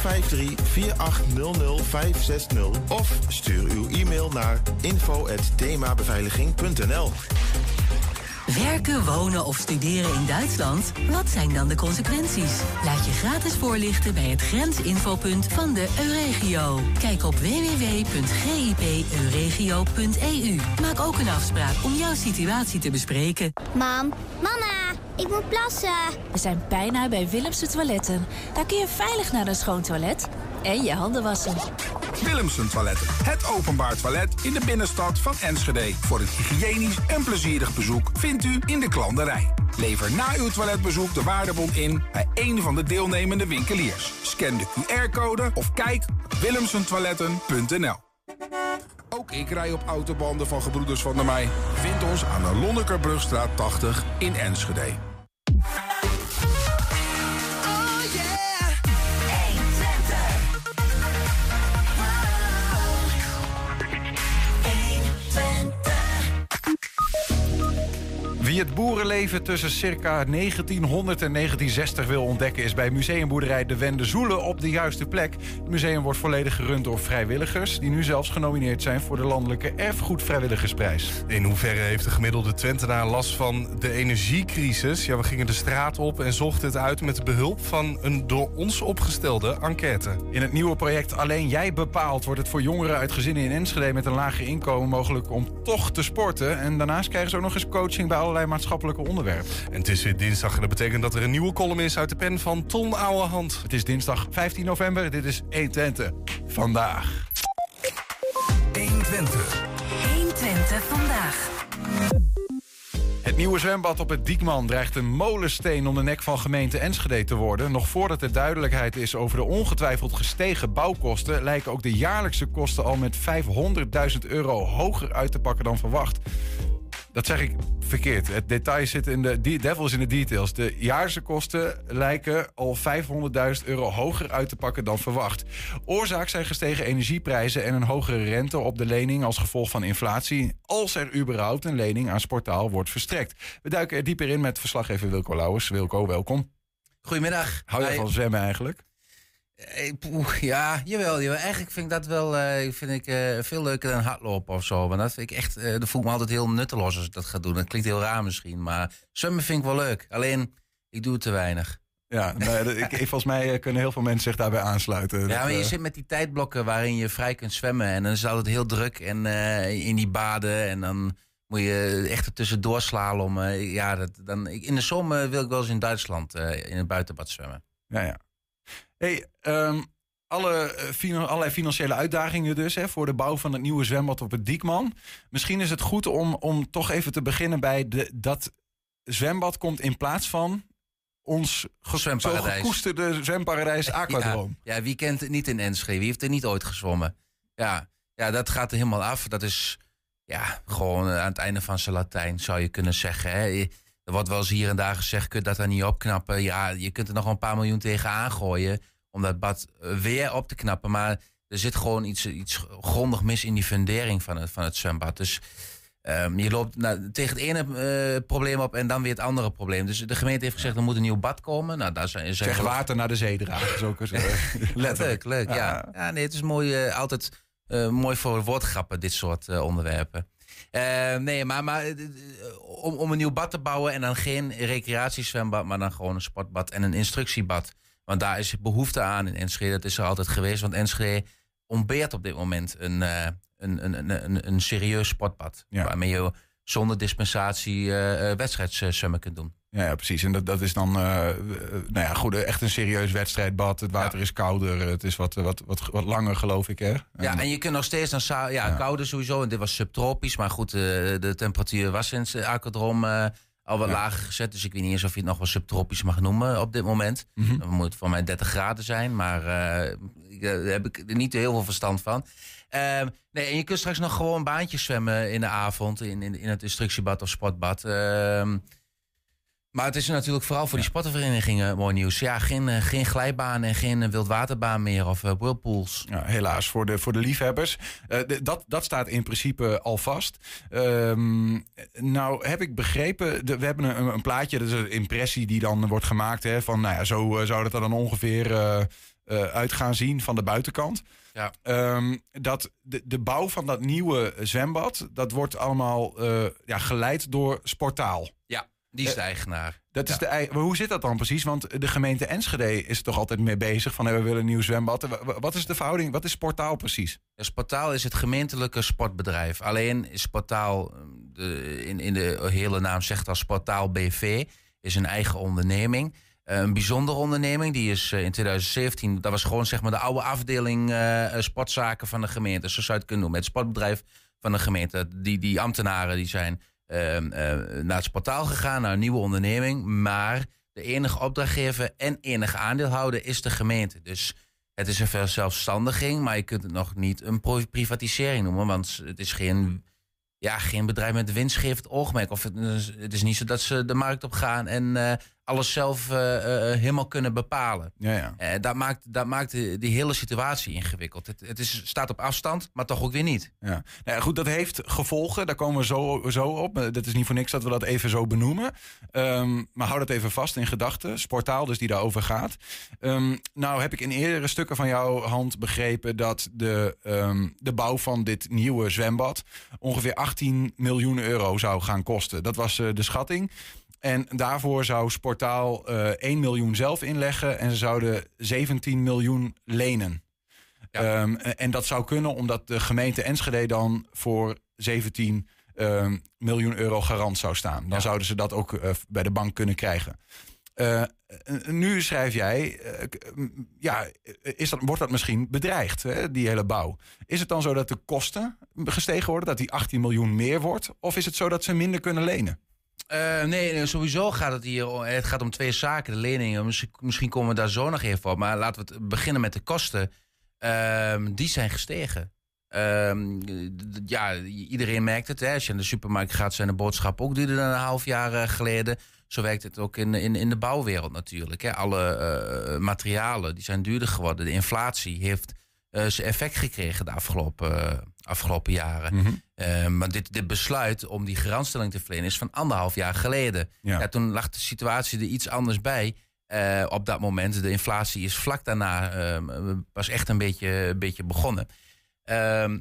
053 4800 560 of stuur uw e-mail naar info@themabeveiliging.nl. Werken, wonen of studeren in Duitsland? Wat zijn dan de consequenties? Laat je gratis voorlichten bij het grensinfopunt van de Euregio. Kijk op www.gipeuregio.eu. Maak ook een afspraak om jouw situatie te bespreken. Mam, mama, ik moet plassen. We zijn bijna bij Willemse Toiletten. Daar kun je veilig naar een schoon toilet en je handen wassen. Willemsen Toiletten. Het openbaar toilet in de binnenstad van Enschede. Voor een hygiënisch en plezierig bezoek vindt u in de klanderij. Lever na uw toiletbezoek de waardebon in bij een van de deelnemende winkeliers. Scan de QR-code of kijk op willemsentoiletten.nl. Ook ik rij op autobanden van Gebroeders van der Mei. Vind ons aan de Lonnekerbrugstraat 80 in Enschede. Bye. Wie het boerenleven tussen circa 1900 en 1960 wil ontdekken... is bij museumboerderij De Wende Zoelen op de juiste plek. Het museum wordt volledig gerund door vrijwilligers... die nu zelfs genomineerd zijn voor de Landelijke Erfgoedvrijwilligersprijs. In hoeverre heeft de gemiddelde Twentenaar last van de energiecrisis? Ja, we gingen de straat op en zochten het uit met behulp van een door ons opgestelde enquête. In het nieuwe project Alleen Jij Bepaalt... wordt het voor jongeren uit gezinnen in Enschede met een lager inkomen mogelijk om toch te sporten. En daarnaast krijgen ze ook nog eens coaching bij allerlei maatschappelijke onderwerpen. En het is weer dinsdag en dat betekent dat er een nieuwe column is uit de pen van Ton Ouwehand. Het is dinsdag 15 november. Dit is 120 vandaag. 120. 120 vandaag. Het nieuwe zwembad op het Diekman dreigt een molensteen om de nek van gemeente Enschede te worden. Nog voordat er duidelijkheid is over de ongetwijfeld gestegen bouwkosten, lijken ook de jaarlijkse kosten al met 500.000 euro hoger uit te pakken dan verwacht. Dat zeg ik verkeerd. Het detail zit in de de devil is in de details. De jaarse kosten lijken al 500.000 euro hoger uit te pakken dan verwacht. Oorzaak zijn gestegen energieprijzen en een hogere rente op de lening als gevolg van inflatie. Als er überhaupt een lening aan Sportaal wordt verstrekt. We duiken er dieper in met verslaggever Wilco Lauwers. Wilco, welkom. Goedemiddag. Hou je van zwemmen eigenlijk? Eh, Ja, jawel, jawel. Eigenlijk vind ik dat wel eh, vind ik, eh, veel leuker dan hardlopen of zo. Want dat vind ik echt, eh dat voel ik me altijd heel nutteloos als ik dat ga doen. Dat klinkt heel raar misschien, maar zwemmen vind ik wel leuk. Alleen, ik doe het te weinig. Ja, dat- ik, volgens mij kunnen heel veel mensen zich daarbij aansluiten. Ja, Dat, maar je zit met die tijdblokken waarin je vrij kunt zwemmen. En dan is het altijd heel druk en, in die baden. En dan moet je echt er tussendoor slalommen. Ja, dat, dan, ik- in de zomer wil ik wel eens in Duitsland in het buitenbad zwemmen. Ja, ja. Hey, ehm, alle, eh, fina- allerlei financiële uitdagingen dus hè, voor de bouw van het nieuwe zwembad op het Diekman. Misschien is het goed om, om toch even te beginnen bij de, dat zwembad komt in plaats van ons Zwemparadijs. gekoesterde zwemparadijs Aquadroom. Ja, ja, wie kent het niet in Enschede? Wie heeft er niet ooit gezwommen? Ja, ja dat gaat er helemaal af. Dat is ja, gewoon aan het einde van zijn Latijn, zou je kunnen zeggen. Hè. Er wordt wel eens hier en daar gezegd, kun je dat dan niet opknappen? Ja, je kunt er nog wel een paar miljoen tegen aangooien om dat bad eh, weer op te knappen. Maar er zit gewoon iets, iets grondig mis in die fundering van het, van het zwembad. Dus ehm, je loopt nou, tegen het ene eh, probleem op en dan weer het andere probleem. Dus de gemeente heeft gezegd, er moet een nieuw bad komen. Nou, daar zijn, zijn Zeg water naar de zee dragen. Zo, letterlijk. Leuk, ja. ja. nee, het is mooi, eh, altijd mooi voor woordgrappen, dit soort onderwerpen. Eh, nee, maar, maar eh, eh, om, om een nieuw bad te bouwen en dan geen recreatiezwembad, maar dan gewoon een sportbad en een instructiebad. Want daar is behoefte aan in Enschede. Dat is er altijd geweest. Want Enschede ontbeert op dit moment een, eh, een, een, een, een, een serieus sportbad. Ja. Waarmee je zonder dispensatie eh, wedstrijdzwemmen kunt doen. Ja, ja, precies. En dat, dat is dan eh, eh, nou ja, goed, echt een serieus wedstrijdbad. Het water is kouder. Het is wat, wat, wat, wat langer, geloof ik. Hè? Ja, en je kunt nog steeds dan ja, Ja. kouder sowieso. En dit was subtropisch, maar goed, eh, de temperatuur was in het aquadroom eh, al wat lager gezet. Dus ik weet niet eens of je het nog wel subtropisch mag noemen op dit moment. Mhm. Dan moet het voor mij 30 graden zijn, maar daar heb ik er niet heel veel verstand van. Ehm, nee, en je kunt straks nog gewoon baantjes zwemmen in de avond in, in, in het instructiebad of sportbad. Ehm, maar het is natuurlijk vooral voor die sportverenigingen mooi nieuws. Ja, geen, eh, geen glijbaan en geen eh, wildwaterbaan meer of eh, whirlpools. Ja, helaas, voor de, voor de liefhebbers. Dat, dat staat in principe al vast. Ehm, nou heb ik begrepen, de- we hebben een, een plaatje, dat is een impressie die dan wordt gemaakt. Hè, van nou ja, zo zou dat er dan ongeveer eh, uit gaan zien van de buitenkant. Ja. Ehm, dat de, de bouw van dat nieuwe zwembad, dat wordt allemaal ja, geleid door Sportaal. Ja, die is de eigenaar. Dat is de, maar hoe zit dat dan precies? Want de gemeente Enschede is er toch altijd mee bezig van hey, we willen een nieuw zwembad. Wa- Wat is de verhouding? Wat is Sportaal precies? Ja, Sportaal is het gemeentelijke sportbedrijf. Alleen is Sportaal, eh, de, in, in de hele naam zegt al Sportaal BV, is een eigen onderneming. Eh, een bijzondere onderneming. Die is eh, in 2017, dat was gewoon zeg maar de oude afdeling eh, eh, sportzaken van de gemeente. Zo zou je het kunnen noemen. Het sportbedrijf van de gemeente. Die, die ambtenaren die zijn ehm, eh, naar het Sportaal gegaan, naar een nieuwe onderneming. Maar de enige opdrachtgever en enige aandeelhouder is de gemeente. Dus het is een verzelfstandiging, maar je kunt het nog niet een privatisering noemen. Want het is geen, ja, geen bedrijf met winstgevend oogmerk. Of het is niet zo dat ze de markt op gaan en eh, alles zelf eh, eh, helemaal kunnen bepalen. Ja, ja. Eh, dat maakt, dat maakt die, die hele situatie ingewikkeld. Het, het is, staat op afstand, maar toch ook weer niet. Ja. Nou ja, goed, dat heeft gevolgen. Daar komen we zo, zo op. Eh, Dat is niet voor niks dat we dat even zo benoemen. Ehm, maar hou dat even vast in gedachten. Sportaal dus die daarover gaat. Ehm, nou heb ik in eerdere stukken van jouw hand begrepen... dat de, ehm, de bouw van dit nieuwe zwembad... ongeveer 18 miljoen euro zou gaan kosten. Dat was eh, de schatting. En daarvoor zou Sportaal eh 1 miljoen zelf inleggen... en ze zouden 17 miljoen lenen. Ja. Ehm, en dat zou kunnen omdat de gemeente Enschede dan voor 17 ehm, miljoen euro garant zou staan. Dan Ja. zouden ze dat ook eh, bij de bank kunnen krijgen. Eh, nu schrijf jij, ja, is dat, wordt dat misschien bedreigd, hè, die hele bouw? Is het dan zo dat de kosten gestegen worden, dat die 18 miljoen meer wordt? Of is het zo dat ze minder kunnen lenen? Eh, nee, sowieso gaat het hier het gaat om twee zaken. De leningen, misschien, komen we daar zo nog even op. Maar laten we het beginnen met de kosten. Ehm, die zijn gestegen. Ehm, ja, iedereen merkt het. Hè. Als je naar de supermarkt gaat, zijn de boodschappen ook duurder dan een half jaar eh, geleden. Zo werkt het ook in, in, in de bouwwereld natuurlijk. Hè. Alle eh, materialen die zijn duurder geworden. De inflatie heeft zijn effect gekregen de afgelopen, afgelopen jaren. Eh, maar dit, dit besluit om die garantstelling te verlenen is van anderhalf jaar geleden. Ja. Ja. toen lag de situatie er iets anders bij. eh, op dat moment. De inflatie is vlak daarna eh, pas echt een beetje, een beetje begonnen. Ehm,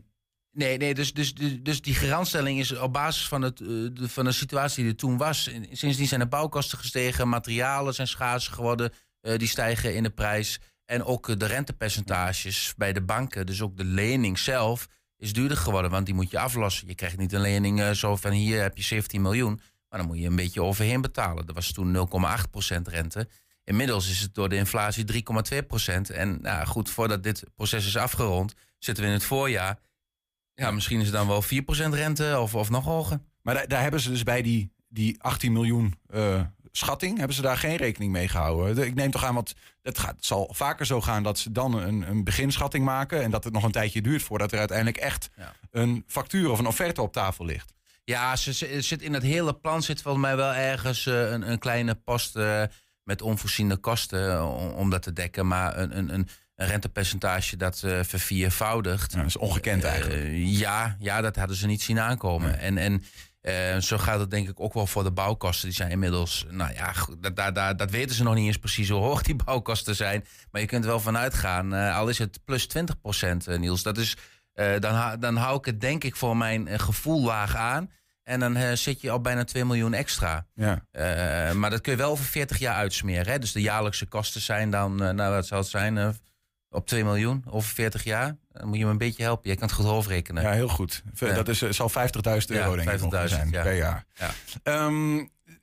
nee, nee dus, dus, dus, dus die garantstelling is op basis van, het, eh, de, van de situatie die er toen was. En Sindsdien zijn de bouwkosten gestegen, materialen zijn schaarser geworden, eh, die stijgen in de prijs. En ook de rentepercentages bij de banken, dus ook de lening zelf, is duurder geworden. Want die moet je aflossen. Je krijgt niet een lening eh, zo van hier heb je 17 miljoen. Maar dan moet je een beetje overheen betalen. Dat was toen 0,8% rente. Inmiddels is het door de inflatie 3,2%. En nou, goed, voordat dit proces is afgerond, zitten we in het voorjaar. Ja, misschien is het dan wel 4% rente of, of nog hoger. Maar daar, daar hebben ze dus bij die, die 18 miljoen eh, schatting, hebben ze daar geen rekening mee gehouden. De- Ik neem toch aan, want het, gaat, het zal vaker zo gaan dat ze dan een, een beginschatting maken en dat het nog een tijdje duurt voordat er uiteindelijk echt Ja. een factuur of een offerte op tafel ligt. Ja, ze, ze- zit in het hele plan zit volgens mij wel ergens eh, een, een kleine post eh, met onvoorziene kosten eh, om, om dat te dekken. Maar een, een, een, rentepercentage dat eh verviervoudigt. Ja, dat is ongekend eigenlijk. Ja, ja, dat hadden ze niet zien aankomen. En, en eh, zo gaat het denk ik ook wel voor de bouwkosten. Die zijn inmiddels, nou ja, dat, dat, dat, dat weten ze nog niet eens precies hoe hoog die bouwkosten zijn. Maar je kunt er wel vanuit gaan, eh, al is het plus 20 procent, Niels. Dat is, eh, dan, dan hou ik het denk ik voor mijn eh, gevoel laag aan. En dan eh, zit je op bijna 2 miljoen extra. Ja. Eh, maar dat kun je wel over 40 jaar uitsmeren. Hè? Dus de jaarlijkse kosten zijn dan, eh, nou wat zal het zijn, eh, op 2 miljoen over 40 jaar. Dan moet je me een beetje helpen. Je kan het goed hoofdrekenen. Ja, heel goed. Dat is, eh, zal 50.000 euro denk ik ongeveer 50.000, zijn ja. per jaar. Ja.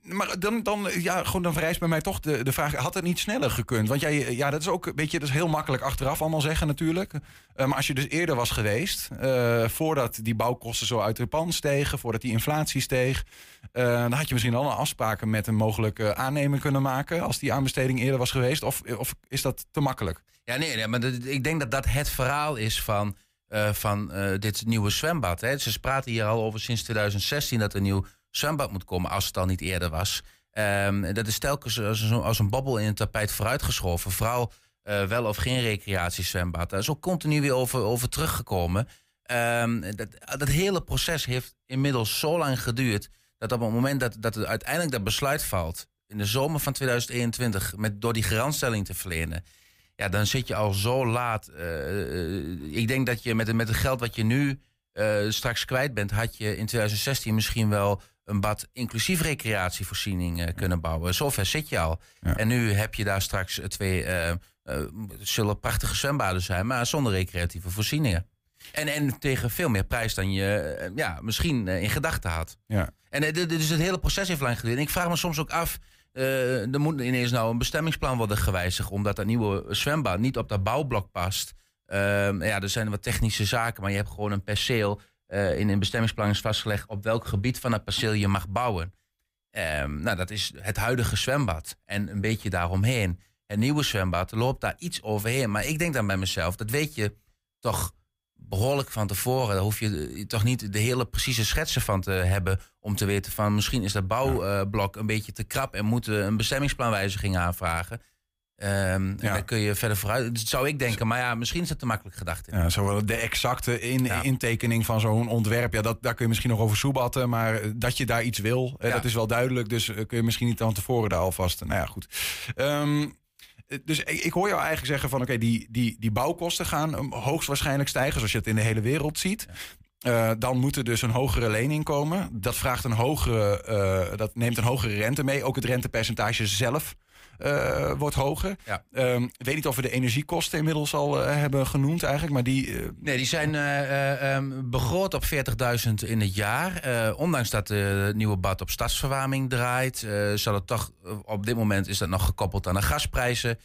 Maar dan, dan, ja, gewoon dan vereist bij mij toch de, de vraag: had het niet sneller gekund? Want jij, ja, dat is ook, weet je, dat is heel makkelijk achteraf allemaal zeggen natuurlijk. Eh, maar als je dus eerder was geweest, eh, voordat die bouwkosten zo uit de pan stegen, voordat die inflatie steeg, eh, dan had je misschien al een afspraken met een mogelijke aannemer kunnen maken als die aanbesteding eerder was geweest. Of, of is dat te makkelijk? Ja, nee, nee maar ik denk dat dat het verhaal is van, van dit nieuwe zwembad. Hè. Ze praten hier al over sinds 2016 dat er een nieuw zwembad moet komen, als het al niet eerder was. Ehm, dat is telkens als een, als een babbel in het tapijt vooruitgeschoven. Vooral eh, wel of geen recreatiezwembad. Daar is ook continu weer over, over teruggekomen. Ehm, dat, dat hele proces heeft inmiddels zo lang geduurd... dat op het moment dat, dat er uiteindelijk dat besluit valt... in de zomer van 2021, met, door die garantstelling te verlenen... Ja, dan zit je al zo laat. Uh, ik denk dat je met, met het geld wat je nu straks kwijt bent, had je in 2016 misschien wel een bad inclusief recreatievoorziening uh, kunnen bouwen. Zover zit je al. Ja. En nu heb je daar straks twee, uh, zullen prachtige zwembaden zijn, maar zonder recreatieve voorzieningen. En, en tegen veel meer prijs dan je ja, misschien in gedachten had. Ja. En dus het hele proces heeft lang geduurd. Ik vraag me soms ook af, er moet ineens nou een bestemmingsplan worden gewijzigd, omdat dat nieuwe zwembad niet op dat bouwblok past. Um, ja, er zijn wat technische zaken, maar je hebt gewoon een perceel. Uh, in een bestemmingsplan is vastgelegd op welk gebied van het perceel je mag bouwen. Um, nou, dat is het huidige zwembad en een beetje daaromheen. Het nieuwe zwembad loopt daar iets overheen. Maar ik denk dan bij mezelf, dat weet je toch behoorlijk van tevoren. Daar hoef je toch niet de hele precieze schetsen van te hebben... om te weten van misschien is dat bouwblok een beetje te krap... en moeten een bestemmingsplanwijziging aanvragen... Um, en dan kun je verder vooruit. Dat zou ik denken, maar ja, misschien is het te makkelijk gedacht. Ja, zo de exacte in, intekening van zo'n ontwerp, ja, dat, daar kun je misschien nog over soebatten. Maar dat je daar iets wil, ja. dat is wel duidelijk. Dus eh, kun je misschien niet van tevoren daar alvast. Nou ja, goed. Um, dus ik, ik, hoor jou eigenlijk zeggen van oké, die, die, die bouwkosten gaan hoogstwaarschijnlijk stijgen, zoals je het in de hele wereld ziet. Uh, dan moet er dus een hogere lening komen. Dat, vraagt een hogere, uh, dat neemt een hogere rente mee. Ook het rentepercentage zelf uh, wordt hoger. Ja. Um, weet niet of we de energiekosten inmiddels al uh, hebben genoemd eigenlijk, maar die... Uh... Nee, die zijn um, begroot op 40.000 in het jaar. ondanks dat de nieuwe bad op stadsverwarming draait, zal het toch, op dit moment is dat nog gekoppeld aan de gasprijzen.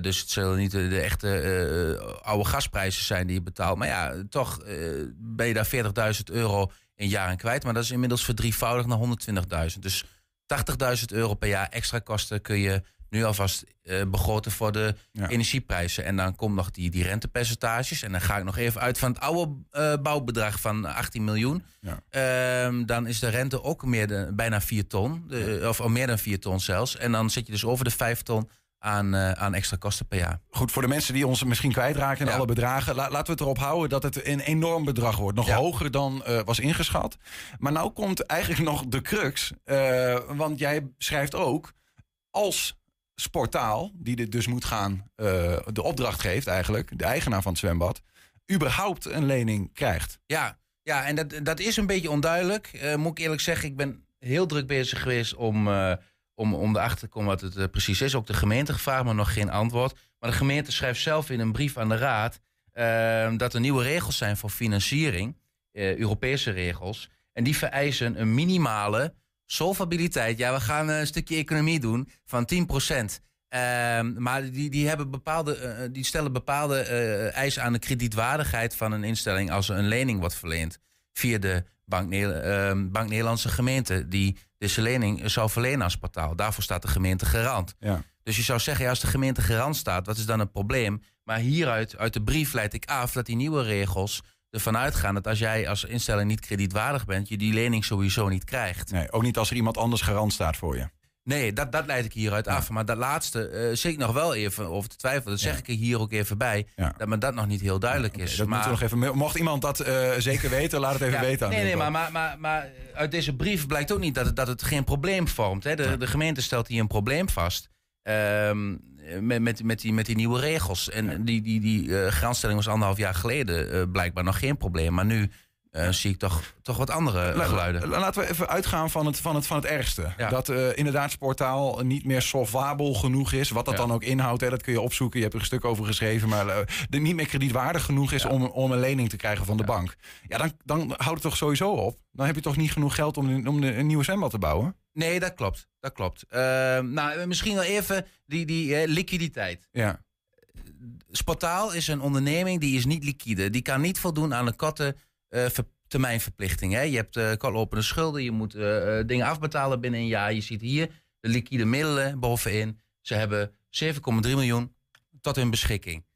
dus het zullen niet de, de echte oude gasprijzen zijn die je betaalt. Maar ja, toch ben je daar 40.000 euro in jaar aan kwijt. Maar dat is inmiddels verdrievoudigd naar 120.000. Dus 80.000 euro per jaar extra kosten kun je nu alvast uh, begroten voor de energieprijzen. En dan komt nog die, die rentepercentages. En dan ga ik nog even uit van het oude uh, bouwbedrag van 18 miljoen. Ja. Uh, dan is de rente ook meer dan, bijna 4 ton. De, of, of meer dan 4 ton zelfs. En dan zit je dus over de 5 ton aan, uh, aan extra kosten per jaar. Goed, voor de mensen die ons misschien kwijtraken in ja. alle bedragen... La, laten we het erop houden dat het een enorm bedrag wordt. Nog ja. hoger dan uh, was ingeschat. Maar nou komt eigenlijk nog de crux. Uh, want jij schrijft ook... als Sportaal, die dit dus moet gaan... de opdracht geeft eigenlijk, de eigenaar van het zwembad... überhaupt een lening krijgt. Ja, ja en dat, dat is een beetje onduidelijk. moet ik eerlijk zeggen, ik ben heel druk bezig geweest om om, om erachter te komen wat het uh, precies is. Ook de gemeente gevraagd, maar nog geen antwoord. Maar de gemeente schrijft zelf in een brief aan de raad... Uh, dat er nieuwe regels zijn voor financiering, uh, Europese regels. En die vereisen een minimale solvabiliteit. Ja, we gaan een stukje economie doen van 10 procent. Ehm, maar die, die, hebben bepaalde, die stellen bepaalde eisen aan de kredietwaardigheid van een instelling... als een lening wordt verleend via de Bank, uh, Bank Nederlandse gemeente... die deze lening zou verlenen als portaal. Daarvoor staat de gemeente garant. Ja. Dus je zou zeggen, ja, als de gemeente garant staat, wat is dan het probleem? Maar hieruit, uit de brief leid ik af dat die nieuwe regels ervan uitgaan dat als jij als instelling niet kredietwaardig bent, je die lening sowieso niet krijgt. Nee, ook niet als er iemand anders garant staat voor je. Nee, dat, dat leid ik hieruit af. Maar dat laatste uh, zit ik nog wel even over te twijfelen. Dat zeg ik er hier ook even bij. Ja. Dat me dat nog niet heel duidelijk okay, is. Dat maar, nog even, mocht iemand dat uh, zeker weten, laat het even weten. Aan nee, nee, maar, maar, maar, maar uit deze brief blijkt ook niet dat het, dat het geen probleem vormt. Hè. De, de gemeente stelt hier een probleem vast. Um, met, met, met, die, met die nieuwe regels. En die, die, die uh, garantstelling was anderhalf jaar geleden blijkbaar nog geen probleem. Maar nu uh, zie ik toch, toch wat andere geluiden. Laten we even uitgaan van het, van het, van het ergste. Ja. Dat uh, inderdaad Sportaal niet meer solvabel genoeg is. Wat dat ja. dan ook inhoudt, hè, dat kun je opzoeken. Je hebt er een stuk over geschreven. Maar er niet meer kredietwaardig genoeg is ja. om, om een lening te krijgen van de bank. Ja, dan, dan houdt het toch sowieso op. Dan heb je toch niet genoeg geld om, om een nieuwe zwembad te bouwen? Nee, dat klopt. Dat klopt. Uh, nou, misschien wel even die, die liquiditeit. Ja. Sportaal is een onderneming die is niet liquide. Die kan niet voldoen aan de kotten uh, termijnverplichting. Hè? Je hebt uh, kotlopende schulden, je moet uh, dingen afbetalen binnen een jaar. Je ziet hier de liquide middelen bovenin. Ze hebben 7,3 miljoen tot hun beschikking.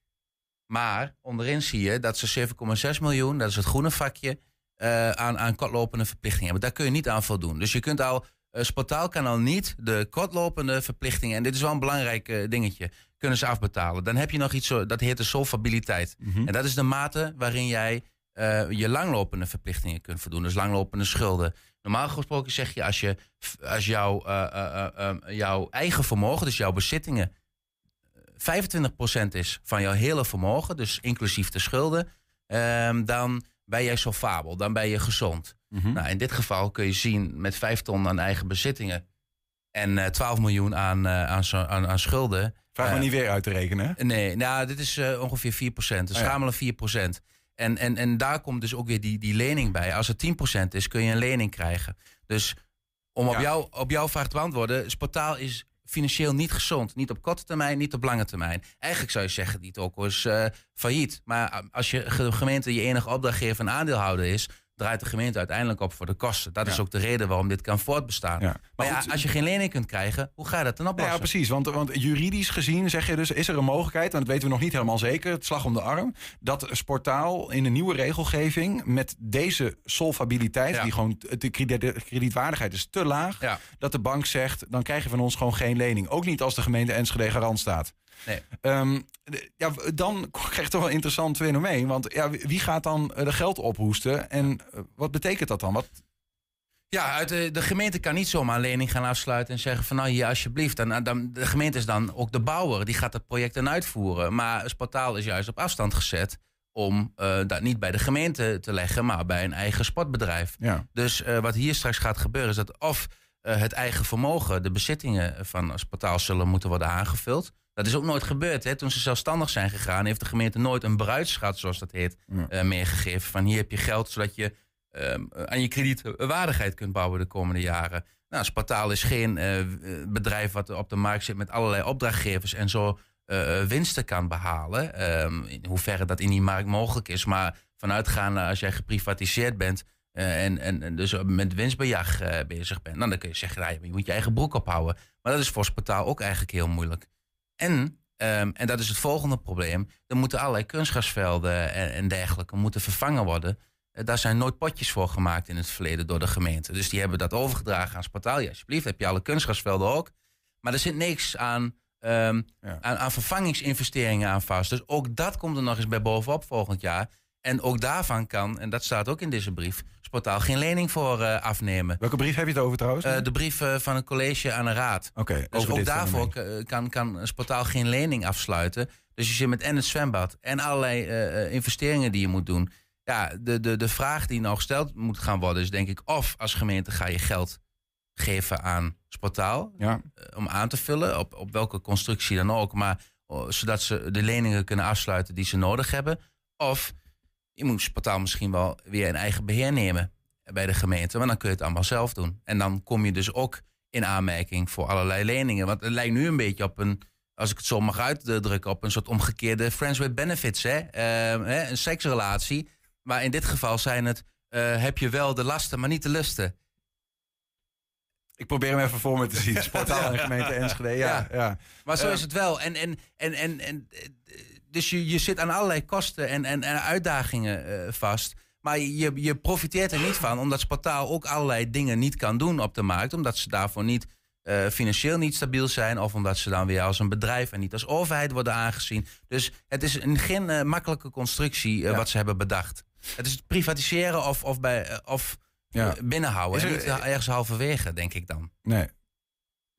Maar onderin zie je dat ze 7,6 miljoen, dat is het groene vakje, uh, aan, aan kortlopende verplichtingen hebben. Daar kun je niet aan voldoen. Dus je kunt al, uh, Sportaal kan al niet de kortlopende verplichtingen, en dit is wel een belangrijk uh, dingetje, kunnen ze afbetalen. Dan heb je nog iets, zo, dat heet de solvabiliteit. Mhm. Mm -hmm. En dat is de mate waarin jij uh, je langlopende verplichtingen kunt voldoen. Dus langlopende schulden. Normaal gesproken zeg je als, je, als jouw, uh, uh, jouw eigen vermogen, dus jouw bezittingen, 25% is van jouw hele vermogen, dus inclusief de schulden, ehm, dan ben jij solvabel, dan ben je gezond. Mhm. Nou, in dit geval kun je zien met 5 ton aan eigen bezittingen en eh 12 miljoen aan, eh, aan, aan, aan schulden. Vraag Eh, me niet weer uit te rekenen. hè? Nee, nou, dit is eh, ongeveer 4%. Dus Oh ja. schamele 4%. En, en, en daar komt dus ook weer die, die lening bij. Als het 10% is, kun je een lening krijgen. Dus om op, Ja. jou, op jouw vraag te beantwoorden, Sportaal is financieel niet gezond. Niet op korte termijn, niet op lange termijn. Eigenlijk zou je zeggen, die toko is eh, failliet. Maar als je ge- gemeente je enige opdrachtgever en aandeelhouder is, draait de gemeente uiteindelijk op voor de kosten. Dat is ook de reden waarom dit kan voortbestaan. Ja. Maar, Maar ja, als je geen lening kunt krijgen, hoe ga je dat dan Nou oplossen? ja, precies. Want, want juridisch gezien zeg je dus, is er een mogelijkheid, en dat weten we nog niet helemaal zeker, het slag om de arm, dat Sportaal in de nieuwe regelgeving met deze solvabiliteit, die gewoon de krediet- de kredietwaardigheid is te laag, dat de bank zegt, dan krijg je van ons gewoon geen lening. Ook niet als de gemeente Enschede garant staat. Nee. Ehm, ja, dan krijg je toch wel een interessant fenomeen. Want ja, wie gaat dan eh, de geld ophoesten? En eh, wat betekent dat dan? Wat, Ja, uit de, de gemeente kan niet zomaar een lening gaan afsluiten en zeggen van nou hier alsjeblieft. Dan, dan, de gemeente is dan ook de bouwer, die gaat het project dan uitvoeren. Maar het portaal is juist op afstand gezet om eh, dat niet bij de gemeente te leggen, maar bij een eigen sportbedrijf. ja. Dus wat hier straks gaat gebeuren is dat of het eigen vermogen, de bezittingen van het portaal zullen moeten worden aangevuld. Dat is ook nooit gebeurd. Hè? Toen ze zelfstandig zijn gegaan, heeft de gemeente nooit een bruidsschat, zoals dat heet, Ja. eh, meegegeven. Van hier heb je geld, zodat je ehm, aan je kredietwaardigheid kunt bouwen de komende jaren. Nou, Spartaal is geen eh, bedrijf wat op de markt zit met allerlei opdrachtgevers en zo eh, winsten kan behalen. Ehm, in hoeverre dat in die markt mogelijk is. Maar vanuitgaande als jij geprivatiseerd bent en, en, en dus met winstbejag bezig bent, nou, dan kun je zeggen, nou, je moet je eigen broek ophouden. Maar dat is voor Spartaal ook eigenlijk heel moeilijk. En, ehm, en dat is het volgende probleem, er moeten allerlei kunstgrasvelden en, en dergelijke moeten vervangen worden. Eh, daar zijn nooit potjes voor gemaakt in het verleden door de gemeente. Dus die hebben dat overgedragen aan Spartaal. Ja, alsjeblieft, heb je alle kunstgrasvelden ook. Maar er zit niks aan, ehm, Ja. aan, aan vervangingsinvesteringen aan vast. Dus ook dat komt er nog eens bij bovenop volgend jaar. En ook daarvan kan, en dat staat ook in deze brief, Sportaal geen lening voor eh, afnemen. Welke brief heb je het over trouwens? Eh, de brief eh, van een college aan de raad. Oké, Dus over ook daarvoor kan, kan een Sportaal geen lening afsluiten. Dus je zit met en het zwembad en allerlei investeringen die je moet doen. Ja, de, de, de vraag die nou gesteld moet gaan worden is denk ik... of als gemeente ga je geld geven aan Sportaal Ja. om aan te vullen, op, op welke constructie dan ook, maar oh, zodat ze de leningen kunnen afsluiten die ze nodig hebben. Of je moet Sportaal misschien wel weer een eigen beheer nemen bij de gemeente, maar dan kun je het allemaal zelf doen. En dan kom je dus ook in aanmerking voor allerlei leningen. Want het lijkt nu een beetje op een, als ik het zo mag uitdrukken, op een soort omgekeerde friends with benefits, hè? Eh, hè? een seksrelatie. Maar in dit geval zijn het, eh, heb je wel de lasten, maar niet de lusten. Ik probeer hem even voor me te zien. Sportaal en gemeente Enschede. Ja, ja. Maar zo Eh, is het wel. En, en, en, en, en, dus je, je zit aan allerlei kosten en, en, en uitdagingen eh, vast. Maar je, je profiteert er niet van, omdat Spartaal ook allerlei dingen niet kan doen op de markt. Omdat ze daarvoor niet eh, financieel niet stabiel zijn. Of omdat ze dan weer als een bedrijf en niet als overheid worden aangezien. Dus het is een, geen eh, makkelijke constructie Ja. wat ze hebben bedacht. Het is het privatiseren of, of, bij, of Ja. binnenhouden. En niet ergens halverwege, denk ik dan. Nee.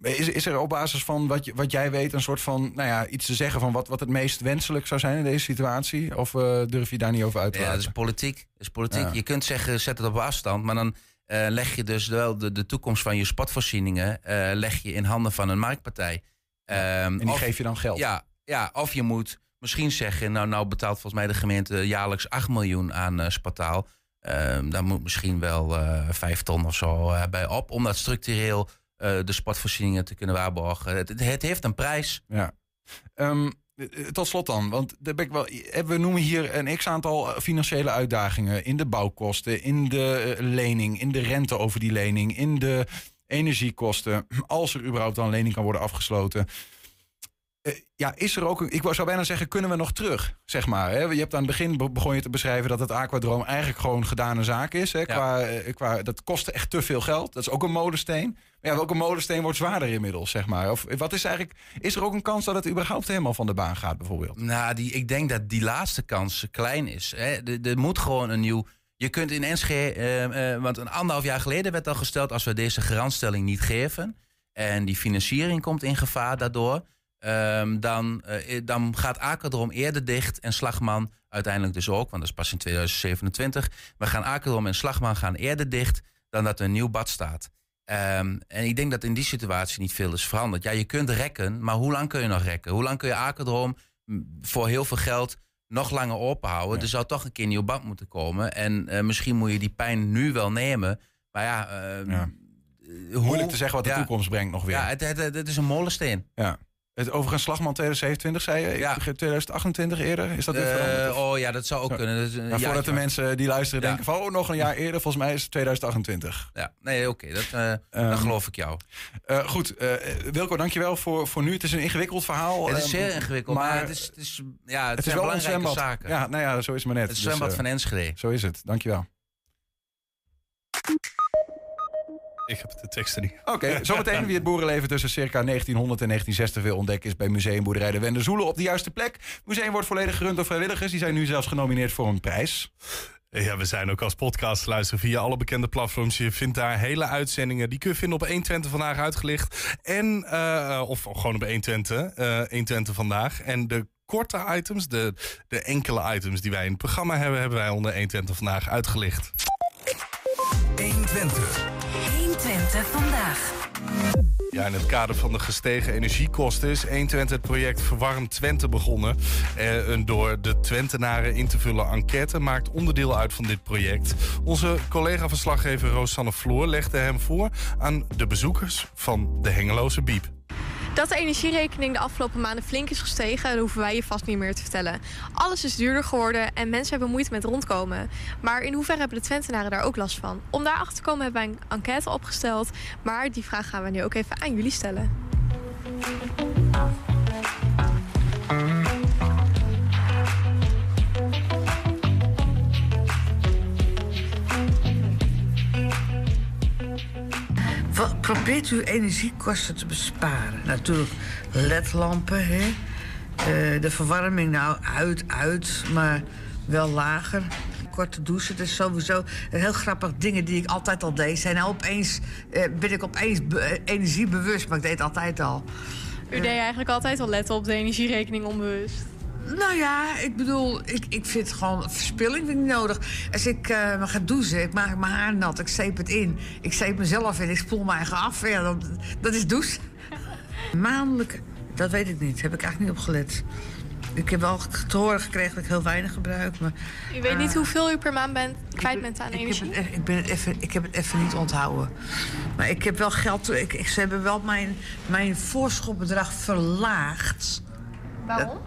Is, is er op basis van wat, je, wat jij weet een soort van, nou ja, iets te zeggen van wat, wat het meest wenselijk zou zijn in deze situatie? Of eh, durf je daar niet over uit te Ja, dat laten? is politiek. Dat is politiek. Ja. Je kunt zeggen, zet het op afstand, maar dan eh, leg je dus wel de, de toekomst van je sportvoorzieningen eh, leg je in handen van een marktpartij. Ehm, en die of, geef je dan geld. ja, ja, of je moet misschien zeggen, nou, nou betaalt volgens mij de gemeente jaarlijks 8 miljoen aan Spartaal. Ehm daar moet misschien wel eh 5 ton of zo bij op, om dat structureel de sportvoorzieningen te kunnen waarborgen. Het, het, heeft een prijs. Ja. Ehm, eh, tot slot dan, want wel, eh, we noemen hier een x-aantal financiële uitdagingen in de bouwkosten, in de eh, lening, in de rente over die lening, in de energiekosten, als er überhaupt dan lening kan worden afgesloten. Eh, ja, is er ook, een, ik zou bijna zeggen, kunnen we nog terug, zeg maar. Hè? Je hebt aan het begin be- begon je te beschrijven dat het aquadroom eigenlijk gewoon gedane zaak is. Hè? Qua, eh, qua, dat kostte echt te veel geld. Dat is ook een molensteen. Maar ja, welke molensteen wordt zwaarder inmiddels, zeg maar? Of wat is eigenlijk, is er ook een kans dat het überhaupt helemaal van de baan gaat, bijvoorbeeld? Nou, die, ik denk dat die laatste kans klein is. Er, er moet gewoon een nieuw. Je kunt in Enschede, eh, eh, want een anderhalf jaar geleden werd al gesteld: als we deze garantstelling niet geven en die financiering komt in gevaar daardoor, ehm, dan, eh, dan gaat Akerdrom eerder dicht en Slagman uiteindelijk dus ook, want dat is pas in 2027. We gaan Akerdrom en Slagman gaan eerder dicht dan dat er een nieuw bad staat. Ehm, en ik denk dat in die situatie niet veel is veranderd. Ja, je kunt rekken, maar hoe lang kun je nog rekken? Hoe lang kun je Akerdrom mm, voor heel veel geld nog langer openhouden? Er zou toch een keer een nieuw bad moeten komen. En eh, misschien moet je die pijn nu wel nemen. Maar ja, Ja. hoe- Moeilijk te zeggen wat de ja. toekomst brengt nog weer. Ja, het, het, het is een molensteen. Ja. Het, overigens, Slagman 2027 zei je. Ja. begreep 2028 eerder. Is dat weer veranderd? Eh, oh ja, dat zou ook Zo. kunnen. Dat is een Ja, jaartje voordat de mensen die luisteren Ja. denken van... oh, nog een jaar eerder. Volgens mij is het 2028. Ja, nee, oké, dat eh, Ehm, dan geloof ik jou. Eh, goed, Wilco, dankjewel voor, voor nu. Het is een ingewikkeld verhaal. Het is ehm, zeer ingewikkeld, maar, het is, het is, ja, het, het is wel een belangrijke zwembad. zaken. Ja, nou ja, zo is het maar net. het Dus, zwembad eh, van Enschede. Zo is het, dankjewel. Ik heb de teksten niet. Oké, zometeen wie het boerenleven tussen circa 1900 en 1960 wil ontdekken... is bij Museumboerderij de Wende Zoelen op de juiste plek. Het museum wordt volledig gerund door vrijwilligers. Die zijn nu zelfs genomineerd voor een prijs. Ja, we zijn ook als podcast te luisteren via alle bekende platforms. Je vindt daar hele uitzendingen. Die kun je vinden op 120 vandaag uitgelicht. En, eh, of gewoon op 120, eh 120 vandaag. En de korte items, de, de enkele items die wij in het programma hebben... hebben wij onder 120 vandaag uitgelicht. 120. 120 vandaag. Ja, in het kader van de gestegen energiekosten is 120 het project Verwarm Twente begonnen. Eh, een door de Twentenaren in te vullen enquête maakt onderdeel uit van dit project. Onze collega-verslaggever Rosanne Floor legde hem voor aan de bezoekers van de Hengeloze Biep. Dat de energierekening de afgelopen maanden flink is gestegen, dat hoeven wij je vast niet meer te vertellen. Alles is duurder geworden en mensen hebben moeite met rondkomen. Maar in hoeverre hebben de Twentenaren daar ook last van? Om daar achter te komen hebben wij een enquête opgesteld. Maar die vraag gaan we nu ook even aan jullie stellen. Probeert u energiekosten te besparen? Natuurlijk ledlampen, hè? Eh, de verwarming nou uit, uit, maar wel lager. Korte douchen, dat is sowieso heel grappig dingen die ik altijd al deed. Zijn nou opeens, eh, ben ik opeens eh, energiebewust, maar ik deed het altijd al. U deed eigenlijk altijd al letten op de energierekening onbewust. Nou ja, ik bedoel, ik, ik vind gewoon verspilling vind ik nodig. Als ik eh me ga douchen, ik maak mijn haar nat, ik zeep het in. Ik zeep mezelf in, ik spoel mijn eigen af. Ja, dat, dat is douche. Maandelijk, dat weet ik niet. Heb ik eigenlijk niet op gelet. Ik heb wel te horen gekregen dat ik heel weinig gebruik. Maar, U weet niet Ah. hoeveel u per maand bent, kwijt bent aan ik heb, energie? het, e- ik, ben het even, ik heb het even niet onthouden. Maar ik heb wel geld. Ik, ik, ze hebben wel mijn, mijn voorschotbedrag verlaagd. Waarom?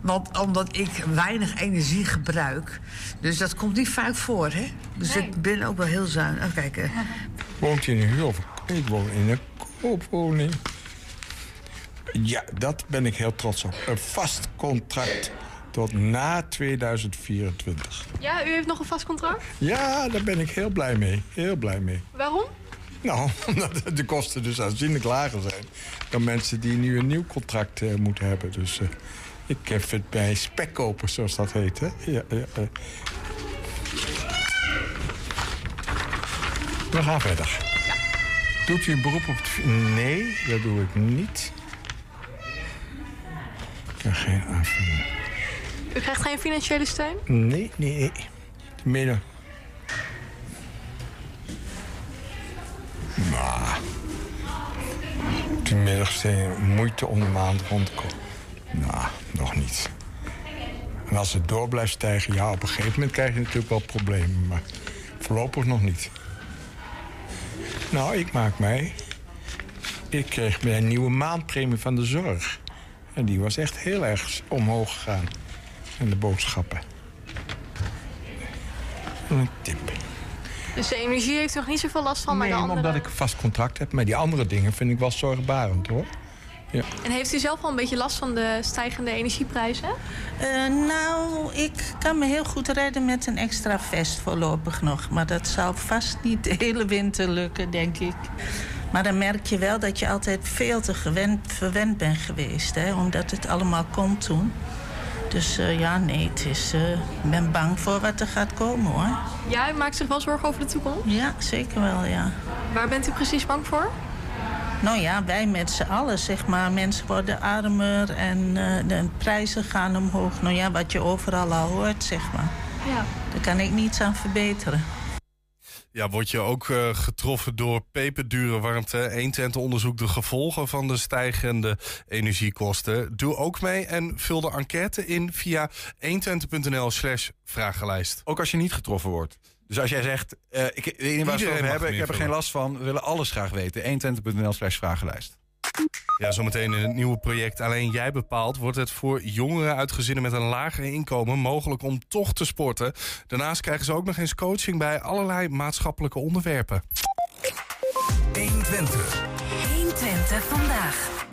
Want omdat ik weinig energie gebruik. Dus dat komt niet vaak voor, hè? Dus Nee. ik ben ook wel heel zuinig. Oh, kijk, Woont je in een huur of ik woon in een koopwoning. Ja, dat ben ik heel trots op. Een vast contract tot na 2024. Ja, u heeft nog een vast contract? Ja, daar ben ik heel blij mee. Heel blij mee. Waarom? Nou, omdat de kosten dus aanzienlijk lager zijn... dan mensen die nu een nieuw contract eh, moeten hebben. Dus eh, ik heb het bij spekkoper, zoals dat heet. Hè? Ja, ja. We gaan verder. Doet u een beroep op het... Nee, dat doe ik niet. Ik heb geen aanvulling. U krijgt geen financiële steun? Nee, nee, nee. Midden. Maar... Tenminste, steen moeite om de maand rond te komen. Nou, nog niet. En als het door blijft stijgen, ja, op een gegeven moment krijg je natuurlijk wel problemen. Maar voorlopig nog niet. Nou, ik maak mij. Ik kreeg mijn nieuwe maandpremie van de zorg. En die was echt heel erg omhoog gegaan. En de boodschappen. Een tip. Dus de energie heeft u nog niet zoveel last van, maar Nee, de andere... omdat ik een vast contract heb. Maar die andere dingen vind ik wel zorgbarend, hoor. Ja. En heeft u zelf al een beetje last van de stijgende energieprijzen? Eh, nou, ik kan me heel goed redden met een extra vest voorlopig nog. Maar dat zal vast niet de hele winter lukken, denk ik. Maar dan merk je wel dat je altijd veel te gewend, verwend bent geweest. Hè, omdat het allemaal komt toen. Dus eh, ja, nee, het is, eh, ik ben bang voor wat er gaat komen, hoor. Ja, u maakt zich wel zorgen over de toekomst? Ja, zeker wel, ja. Waar bent u precies bang voor? Nou ja, wij met z'n allen, zeg maar. Mensen worden armer en eh, de prijzen gaan omhoog. Nou ja, wat je overal al hoort, zeg maar. Ja. Daar kan ik niets aan verbeteren. Ja, word je ook eh, getroffen door peperdure warmte? 120 onderzoekt de gevolgen van de stijgende energiekosten. Doe ook mee en vul de enquête in via 120.nl slash vragenlijst. Ook als je niet getroffen wordt. Dus als jij zegt, eh, ik weet niet waar we het Iedereen over mag hebben, ik heb er geen last van, we willen alles graag weten. 120.nl slash vragenlijst. Ja, zometeen in het nieuwe project Alleen Jij Bepaalt... wordt het voor jongeren uit gezinnen met een lager inkomen... mogelijk om toch te sporten. Daarnaast krijgen ze ook nog eens coaching... bij allerlei maatschappelijke onderwerpen. 120. 120 vandaag.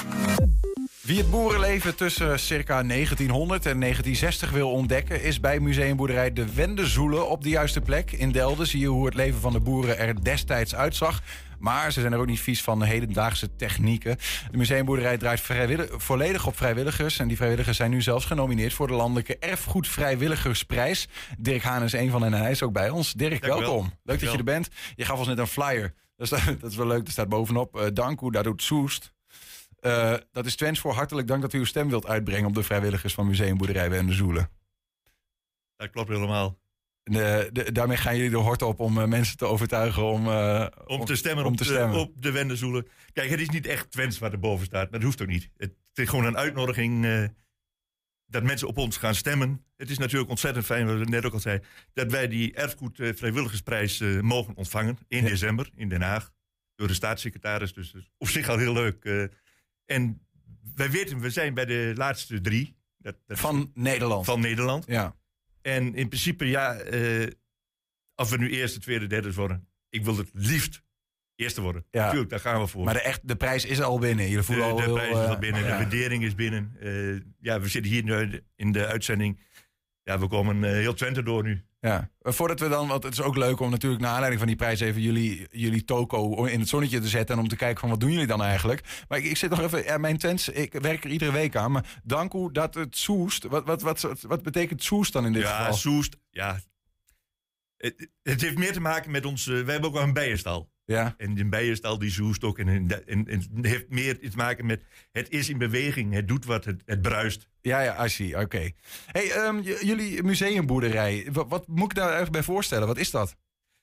Wie het boerenleven tussen circa 1900 en 1960 wil ontdekken... is bij museumboerderij De Wendezoelen op de juiste plek. In Delden zie je hoe het leven van de boeren er destijds uitzag. Maar ze zijn er ook niet vies van hedendaagse technieken. De museumboerderij draait volledig op vrijwilligers. En die vrijwilligers zijn nu zelfs genomineerd... voor de Landelijke Erfgoed Vrijwilligersprijs. Dirk Haan is een van hen en hij is ook bij ons. Dirk, Dank u wel. welkom. Leuk dat je er bent. Je gaf ons net een flyer. Dat is, dat is wel leuk, er staat bovenop... eh dank u, dat doet Soest. Eh, dat is Twents voor hartelijk dank dat u uw stem wilt uitbrengen... op de vrijwilligers van Museumboerderij Wende Zoelen. Dat klopt helemaal. De, de, daarmee gaan jullie de hort op om eh, mensen te overtuigen om, eh, Om te stemmen, om op, te de, stemmen. op de Wendezoelen. Kijk, het is niet echt Twents wat erboven staat. Maar dat hoeft ook niet. Het is gewoon een uitnodiging eh, dat mensen op ons gaan stemmen. Het is natuurlijk ontzettend fijn, wat we net ook al zeiden... dat wij die erfgoed eh, vrijwilligersprijs eh, mogen ontvangen in december in Den Haag. Door de staatssecretaris. Dus is op zich al heel leuk. Eh. en wij weten, we zijn bij de laatste drie. Dat, dat Van Nederland. Van Nederland. Ja. En in principe, ja, eh, of we nu eerste, tweede, derde worden. Ik wil het liefst eerste worden. Ja. Natuurlijk, daar gaan we voor. Maar de, echt, de prijs is al binnen. Jullie de, voelen al de heel, prijs is eh, al binnen, ja. de waardering is binnen. Eh, ja, we zitten hier nu in de uitzending. Ja, we komen eh, heel Twente door nu. Ja, voordat we dan, want het is ook leuk om natuurlijk naar aanleiding van die prijs even jullie, jullie toko in het zonnetje te zetten en om te kijken van wat doen jullie dan eigenlijk. Maar ik, ik zit nog even, ja, mijn tents, ik werk er iedere week aan, maar dank u dat het soest. Wat, wat, wat, wat betekent soest dan in dit ja, geval? Soest, ja. Het, het heeft meer te maken met ons... we hebben ook wel een bijenstal. Ja. En die bijenstal die zoest ook. En, en, en, en het heeft meer te maken met... Het is in beweging, het doet wat, het, het bruist. Ja, ja, I see, oké. Hey, ehm, jullie museumboerderij, wat, wat moet ik daar even bij voorstellen? Wat is dat?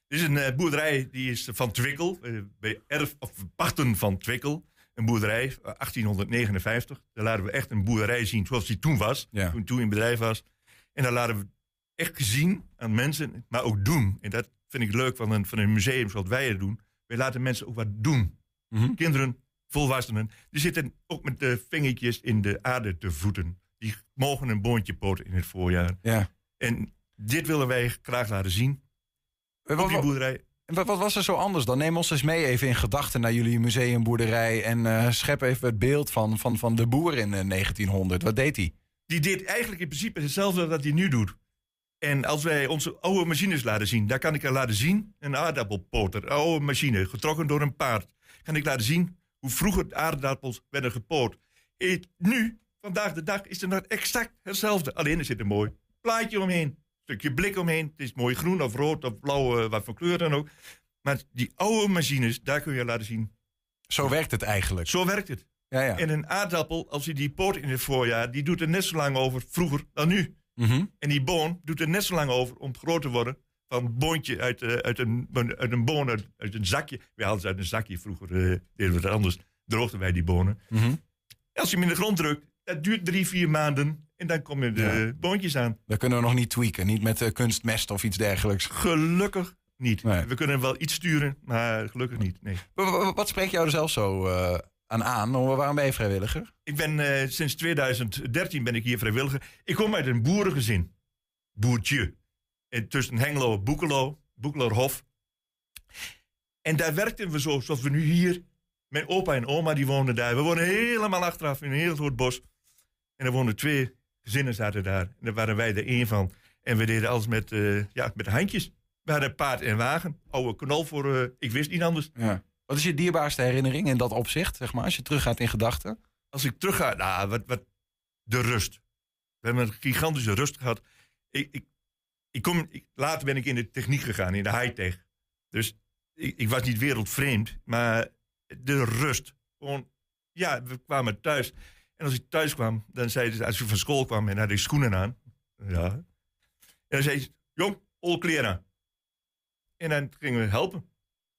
Dit is een eh, boerderij die is van Twikkel. eh, bij erf, of pachten van Twikkel. Een boerderij, eh, 1859. Daar laten we echt een boerderij zien zoals die toen was. Ja. Toen, toen in bedrijf was. En daar laten we echt zien aan mensen, maar ook doen. En dat vind ik leuk van een, van een museum zoals wij het doen. Wij laten mensen ook wat doen. Mhm. Kinderen, volwassenen, die zitten ook met de vingertjes in de aarde te voeten. Die mogen een boontje poten in het voorjaar. Ja. En dit willen wij graag laten zien. Wat- Op die boerderij. En Wat, wat was er zo anders dan? Neem ons eens mee even in gedachten naar jullie museumboerderij en eh, schep even het beeld van, van, van de boer in eh, 1900. Wat deed hij? Die deed eigenlijk in principe hetzelfde wat hij nu doet. En als wij onze oude machines laten zien, daar kan ik er laten zien een aardappelpoter, een oude machine, getrokken door een paard. Kan ik laten zien hoe vroeger de aardappels werden gepoot. Eh, nu, vandaag de dag, is het nog exact hetzelfde. Alleen er zit een mooi plaatje omheen, een stukje blik omheen. Het is mooi groen of rood of blauw, eh, wat voor kleur dan ook. Maar die oude machines, daar kun je laten zien. Zo werkt het eigenlijk. Zo werkt het. Ja, ja. En een aardappel, als je die poot in het voorjaar, die doet er net zo lang over vroeger dan nu. Mhm. En die boon doet er net zo lang over om groot te worden. Van een boontje uit, eh, uit, een, uit een boon, uit, uit een zakje. Wij hadden ze uit een zakje vroeger, eh, deden we het anders. Droogden wij die bonen. Mhm. Als je hem in de grond drukt, dat duurt drie, vier maanden. En dan komen de Ja. boontjes aan. Dat kunnen we nog niet tweaken. Niet met eh, kunstmest of iets dergelijks. Gelukkig niet. Nee. We kunnen wel iets sturen, maar gelukkig niet. Nee. Wa- wa- Wat spreekt jou er zelf zo aan aan? Waarom ben je vrijwilliger? Ik ben eh, sinds 2013 ben ik hier vrijwilliger. Ik kom uit een boerengezin. Boertje. En tussen Hengelo en Boekelo. Boekelerhof. En daar werkten we zo, zoals we nu hier. Mijn opa en oma die woonden daar. We woonden helemaal achteraf in een heel groot bos. En er woonden twee gezinnen zaten daar. En daar waren wij er één van. En we deden alles met, eh, ja, met handjes. We hadden paard en wagen. Oude knol voor, eh, ik wist niet anders. Ja. Wat is je dierbaarste herinnering in dat opzicht, zeg maar, als je teruggaat in gedachten? als ik terug ga, nou, wat, wat, de rust. We hebben een gigantische rust gehad. Ik, ik, ik kom, ik- later ben ik in de techniek gegaan, in de high-tech. Dus ik, ik was niet wereldvreemd, maar de rust. Gewoon, ja, we kwamen thuis. En als ik thuis kwam, dan zei ze, als ik van school kwam en had ik schoenen aan. Ja. En dan zei ze, jong, al kleren aan. En dan gingen we helpen.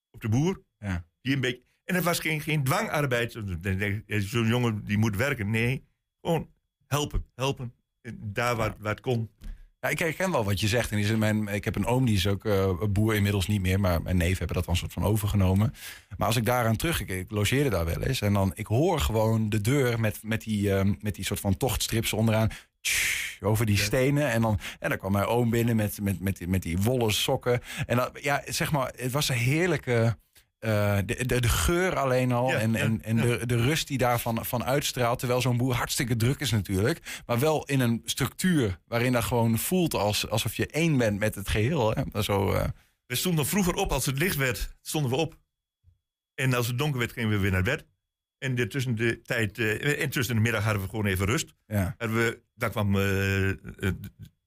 Op de boer. Ja. Die een beetje, en het was geen, geen dwangarbeid. Zo'n jongen die moet werken. Nee, gewoon helpen, helpen. En Daar waar, waar het kon. Ja, ik herken wel wat je zegt. En is mijn, ik heb een oom, die is ook eh, boer inmiddels niet meer. Maar mijn neef hebben dat dan een soort van overgenomen. Maar als ik daaraan terug, ik, logeerde daar wel eens. En dan, ik hoor gewoon de deur met, met, die, ehm, met die soort van tochtstrips onderaan. tsch, over die stenen. En dan, en dan kwam mijn oom binnen met, met, met, die- met die wollen sokken. En dan, ja, zeg maar, het was een heerlijke... eh, de, de, de geur alleen al Ja, en, ja, en, en de, de rust die daarvan van uitstraalt. Terwijl zo'n boer hartstikke druk is natuurlijk. Maar wel in een structuur waarin dat gewoon voelt als, alsof je één bent met het geheel. Hè? Zo, eh, We stonden vroeger op als het licht werd, stonden we op. En als het donker werd, gingen we weer naar bed. En de, tussen de tijd, eh, en tussen de middag hadden we gewoon even rust. ja. En we, daar kwam,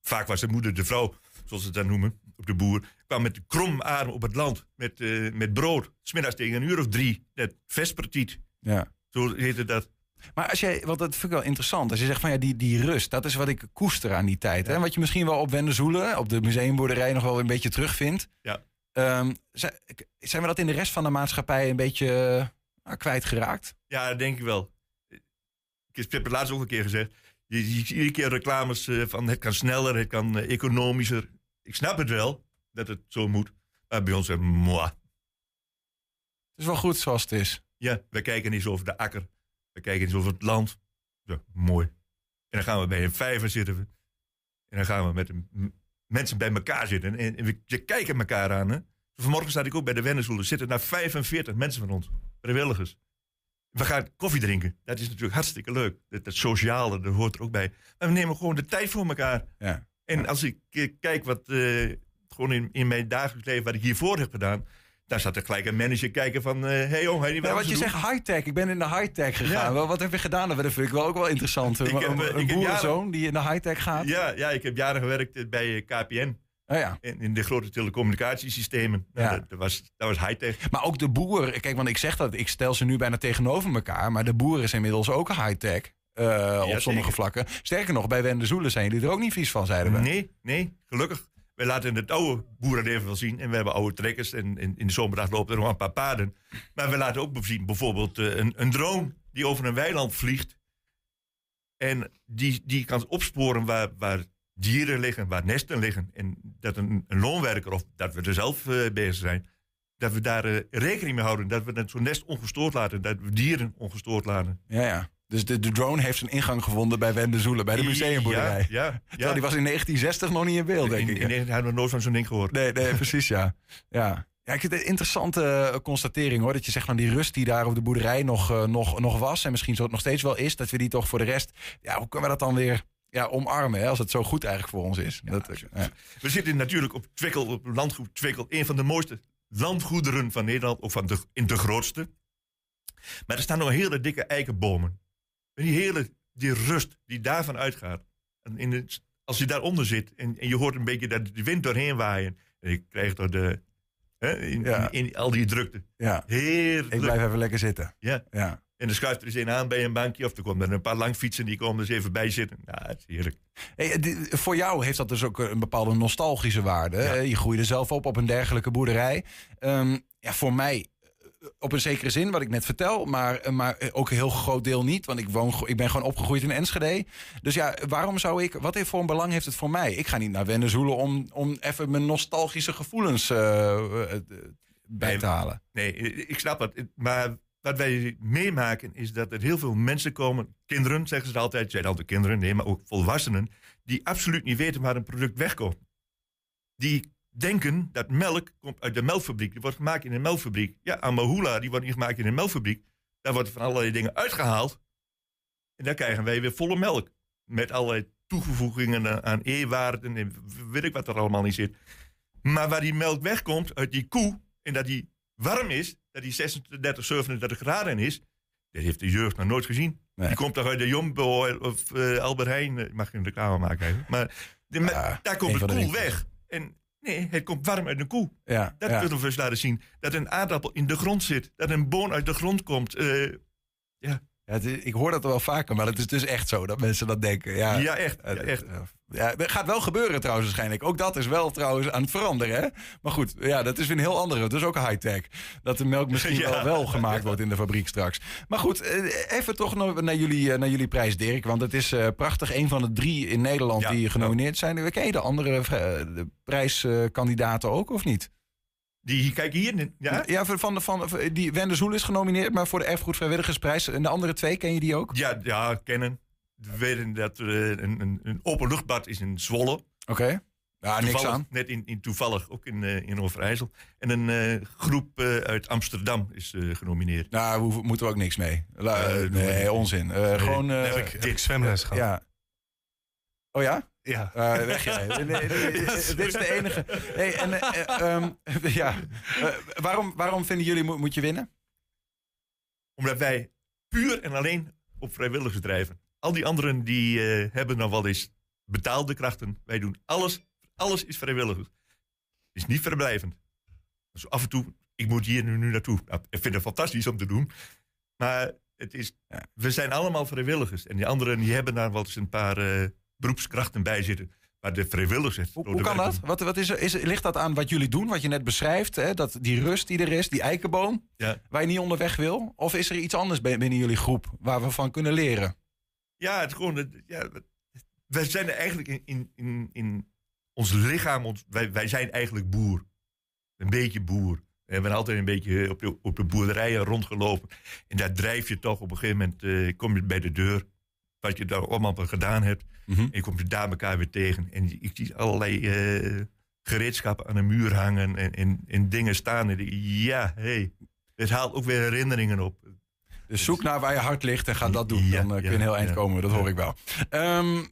vaak was de moeder, de vrouw, zoals ze het dan noemen, op de boer, kwam met krom arm op het land, met, eh, met brood. Smiddags tegen een uur of drie, het vespertiet. Ja. Zo heette dat. Maar als jij, want dat vind ik wel interessant. Als je zegt van ja, die, die rust, dat is wat ik koester aan die tijd. Hè? Wat je misschien wel op Wendezoelen, op de museumboerderij nog wel een beetje terugvindt. Ja. Ehm, zijn, we dat in de rest van de maatschappij een beetje nou, kwijtgeraakt? Ja, dat denk ik wel. Ik heb het laatst ook een keer gezegd. Je, ziet iedere keer reclames eh, van het kan sneller, het kan economischer. Ik snap het wel, dat het zo moet. Maar bij ons is het moi. Het is wel goed zoals het is. Ja, we kijken niet zo over de akker. We kijken zo over het land. Ja, mooi. En dan gaan we bij een vijver zitten. We. En dan gaan we met een, mensen bij elkaar zitten. En, en we, je kijken elkaar aan. Hè. Vanmorgen zat ik ook bij de Wenneswoelen. Er zitten daar 45 mensen van ons. Vrijwilligers. We gaan koffie drinken. Dat is natuurlijk hartstikke leuk. Dat, dat sociale, dat hoort er ook bij. Maar we nemen gewoon de tijd voor elkaar. Ja. En als ik eh, kijk wat eh, gewoon in, in mijn dagelijks leven, wat ik hiervoor heb gedaan. Daar zat er gelijk een manager kijken van, eh hey jong, niet Ja, wat je zegt, high-tech. Ik ben in de high-tech gegaan. Ja. Wel, wat heb je gedaan? Dat vind ik wel ook wel interessant. Ik heb, een ik boerenzoon die in de high-tech gaat. Ja, ja, ik heb jaren gewerkt bij KPN. Oh ja. In, in de grote telecommunicatiesystemen. Ja. Nou, Dat, dat was, dat was high-tech. Maar ook de boer, kijk, want ik zeg dat, ik stel ze nu bijna tegenover elkaar. Maar de boer is inmiddels ook high-tech. Eh, op sommige zeker. vlakken. Sterker nog, bij Wendezoelen zijn jullie er ook niet vies van, zeiden we. Nee, nee, gelukkig. Wij laten het oude boerenleven wel zien. En we hebben oude trekkers. En, en in de zomerdag lopen er nog een paar paarden. Maar we laten ook zien bijvoorbeeld eh, een, een drone die over een weiland vliegt. En die, die kan opsporen waar, waar dieren liggen, waar nesten liggen. En dat een, een loonwerker, of dat we er zelf eh, bezig zijn, dat we daar rekening mee houden. Dat we zo'n nest ongestoord laten. Dat we dieren ongestoord laten. Ja, ja. Dus de, de drone heeft zijn ingang gevonden bij Wendezoelen, bij de museumboerderij. Ja, ja, ja. die was in 1960 nog niet in beeld, denk In, ik. in, in, hadden we nooit van zo'n ding gehoord. Nee, nee, precies, ja. ja. Ja, ik vind het een interessante eh, constatering hoor. Dat je zegt van die rust die daar op de boerderij nog, eh, nog, nog was. En misschien zo het nog steeds wel is. Dat we die toch voor de rest. Ja, hoe kunnen we dat dan weer ja, omarmen? Hè, als het zo goed eigenlijk voor ons is. dat, ja. We zitten natuurlijk op Twikkel, op landgoed Twikkel. Een van de mooiste landgoederen van Nederland. Of van de, in de grootste. Maar er staan nog hele dikke eikenbomen. En die hele die rust die daarvan uitgaat. En in het, als je daaronder zit en, en je hoort een beetje dat de wind doorheen waaien. En je krijgt door de... Hè, in, Ja. in, in al die drukte. ja. Heerlijk. Ik blijf even lekker zitten. Ja. Ja. En dan schuift er eens een aan bij een bankje. Of er komen er een paar langfietsen die komen er eens even bij zitten. Nou, het is heerlijk. Hey, di- voor jou heeft dat dus ook een bepaalde nostalgische waarde. hè? Je groeide zelf op op een dergelijke boerderij. Ehm, ja, voor mij eh, op een zekere zin, wat ik net vertel, maar, maar ook een heel groot deel niet. Want ik, woon, ik ben gewoon opgegroeid in Enschede. Dus ja, waarom zou ik, wat heeft voor een belang heeft het voor mij? Ik ga niet naar Wendezoelen om, om even mijn nostalgische gevoelens eh, eh, bij te halen. Nee, ik snap het. Maar wat wij meemaken is dat er heel veel mensen komen, kinderen zeggen ze altijd, zijn altijd kinderen, nee, maar ook volwassenen, die absoluut niet weten waar een product wegkomt. Die denken dat melk komt uit de melkfabriek, die wordt gemaakt in een melkfabriek. Ja, Amahula, die wordt niet gemaakt in een melkfabriek. Daar wordt van allerlei dingen uitgehaald. En dan krijgen wij weer volle melk. Met allerlei toevoegingen aan- E-waarden en weet ik wat er allemaal in zit. Maar waar die melk wegkomt uit die koe en dat die warm is, dat die 36, 37 graden is, dat heeft de jeugd nog nooit gezien. Die komt toch uit de Jumbo of eh, Albert Heijn, eh, ik mag geen reclame maken even. Maar de, daar komt het koel weg. En nee, het komt warm uit de koe. Ja, Dat ja. kunnen we eens laten zien. Dat een aardappel in de grond zit. Dat een boon uit de grond komt. eh, Ja. Ja, is- ik hoor dat wel vaker, maar het is dus echt zo dat mensen dat denken. Ja, Ja, echt. Ja, echt. eh, Ja, het gaat wel gebeuren trouwens waarschijnlijk. Ook dat is wel trouwens aan het veranderen. Hè? Maar goed, ja, dat is weer een heel andere. Dat is ook high-tech. Dat de melk misschien Ja. wel, wel gemaakt wordt in de fabriek straks. Maar goed, eh, even toch nog naar jullie, eh, naar jullie prijs, Dirk. Want het is prachtig. Een van de drie in Nederland die genomineerd zijn. Ken je de andere de prijskandidaten ook of niet? Die, kijk hier, ja? Ja, van, van, van, die Wende Zoel is genomineerd, maar voor de Erfgoed Vrijwilligersprijs. En de andere twee, ken je die ook? Ja, ja, kennen. We weten dat er eh, een, een, een openluchtbad is in Zwolle. Oké. Ja, niks aan. Net in, in toevallig, ook in, eh, in Overijssel. En een eh, groep uit Amsterdam is eh, genomineerd. Nou, we hoeven- moeten we ook niks mee. La- nee, onzin. Eh, Nee, gewoon. eh, heb, ik, heb ik zwemles gehad. ja. Oh ja? Ja. Eh, weg jij. Nee, nee, nee, dit is de enige. Hey, en, eh, eh, ehm, ja. Eh, waarom, waarom vinden jullie mo- moet je winnen? Omdat wij puur en alleen op vrijwilligers drijven. Al die anderen die eh, hebben dan wel eens betaalde krachten. Wij doen alles. Alles is vrijwilligers. Is niet verblijvend. Dus af en toe, ik moet hier nu, nu naartoe. Nou, ik vind het fantastisch om te doen. Maar het is, we zijn allemaal vrijwilligers. En die anderen die hebben daar wel eens een paar eh, beroepskrachten bij zitten. Maar de vrijwilligers... het Hoe, hoe kan dat? Wat, wat is er, is, ligt dat aan wat jullie doen, wat je net beschrijft? Hè? Dat die rust die er is, die eikenboom, Ja. waar je niet onderweg wil? Of is er iets anders binnen jullie groep waar we van kunnen leren? Ja, het gewoon. Ja, wij zijn eigenlijk in, in, in, in ons lichaam. Ons, wij, wij zijn eigenlijk boer. Een beetje boer. We hebben altijd een beetje op de, op de boerderijen rondgelopen. En daar drijf je toch op een gegeven moment. eh, kom je bij de deur. Wat je daar allemaal gedaan hebt. Mhm. En je komt je daar elkaar weer tegen. En ik zie allerlei eh, gereedschappen aan de muur hangen. En, en, en dingen staan. En ja, hé. Hey, het haalt ook weer herinneringen op. Dus zoek naar waar je hart ligt en ga dat doen. Ja, Dan eh, kun je ja, een heel eind ja. komen, dat hoor ik wel. Ehm,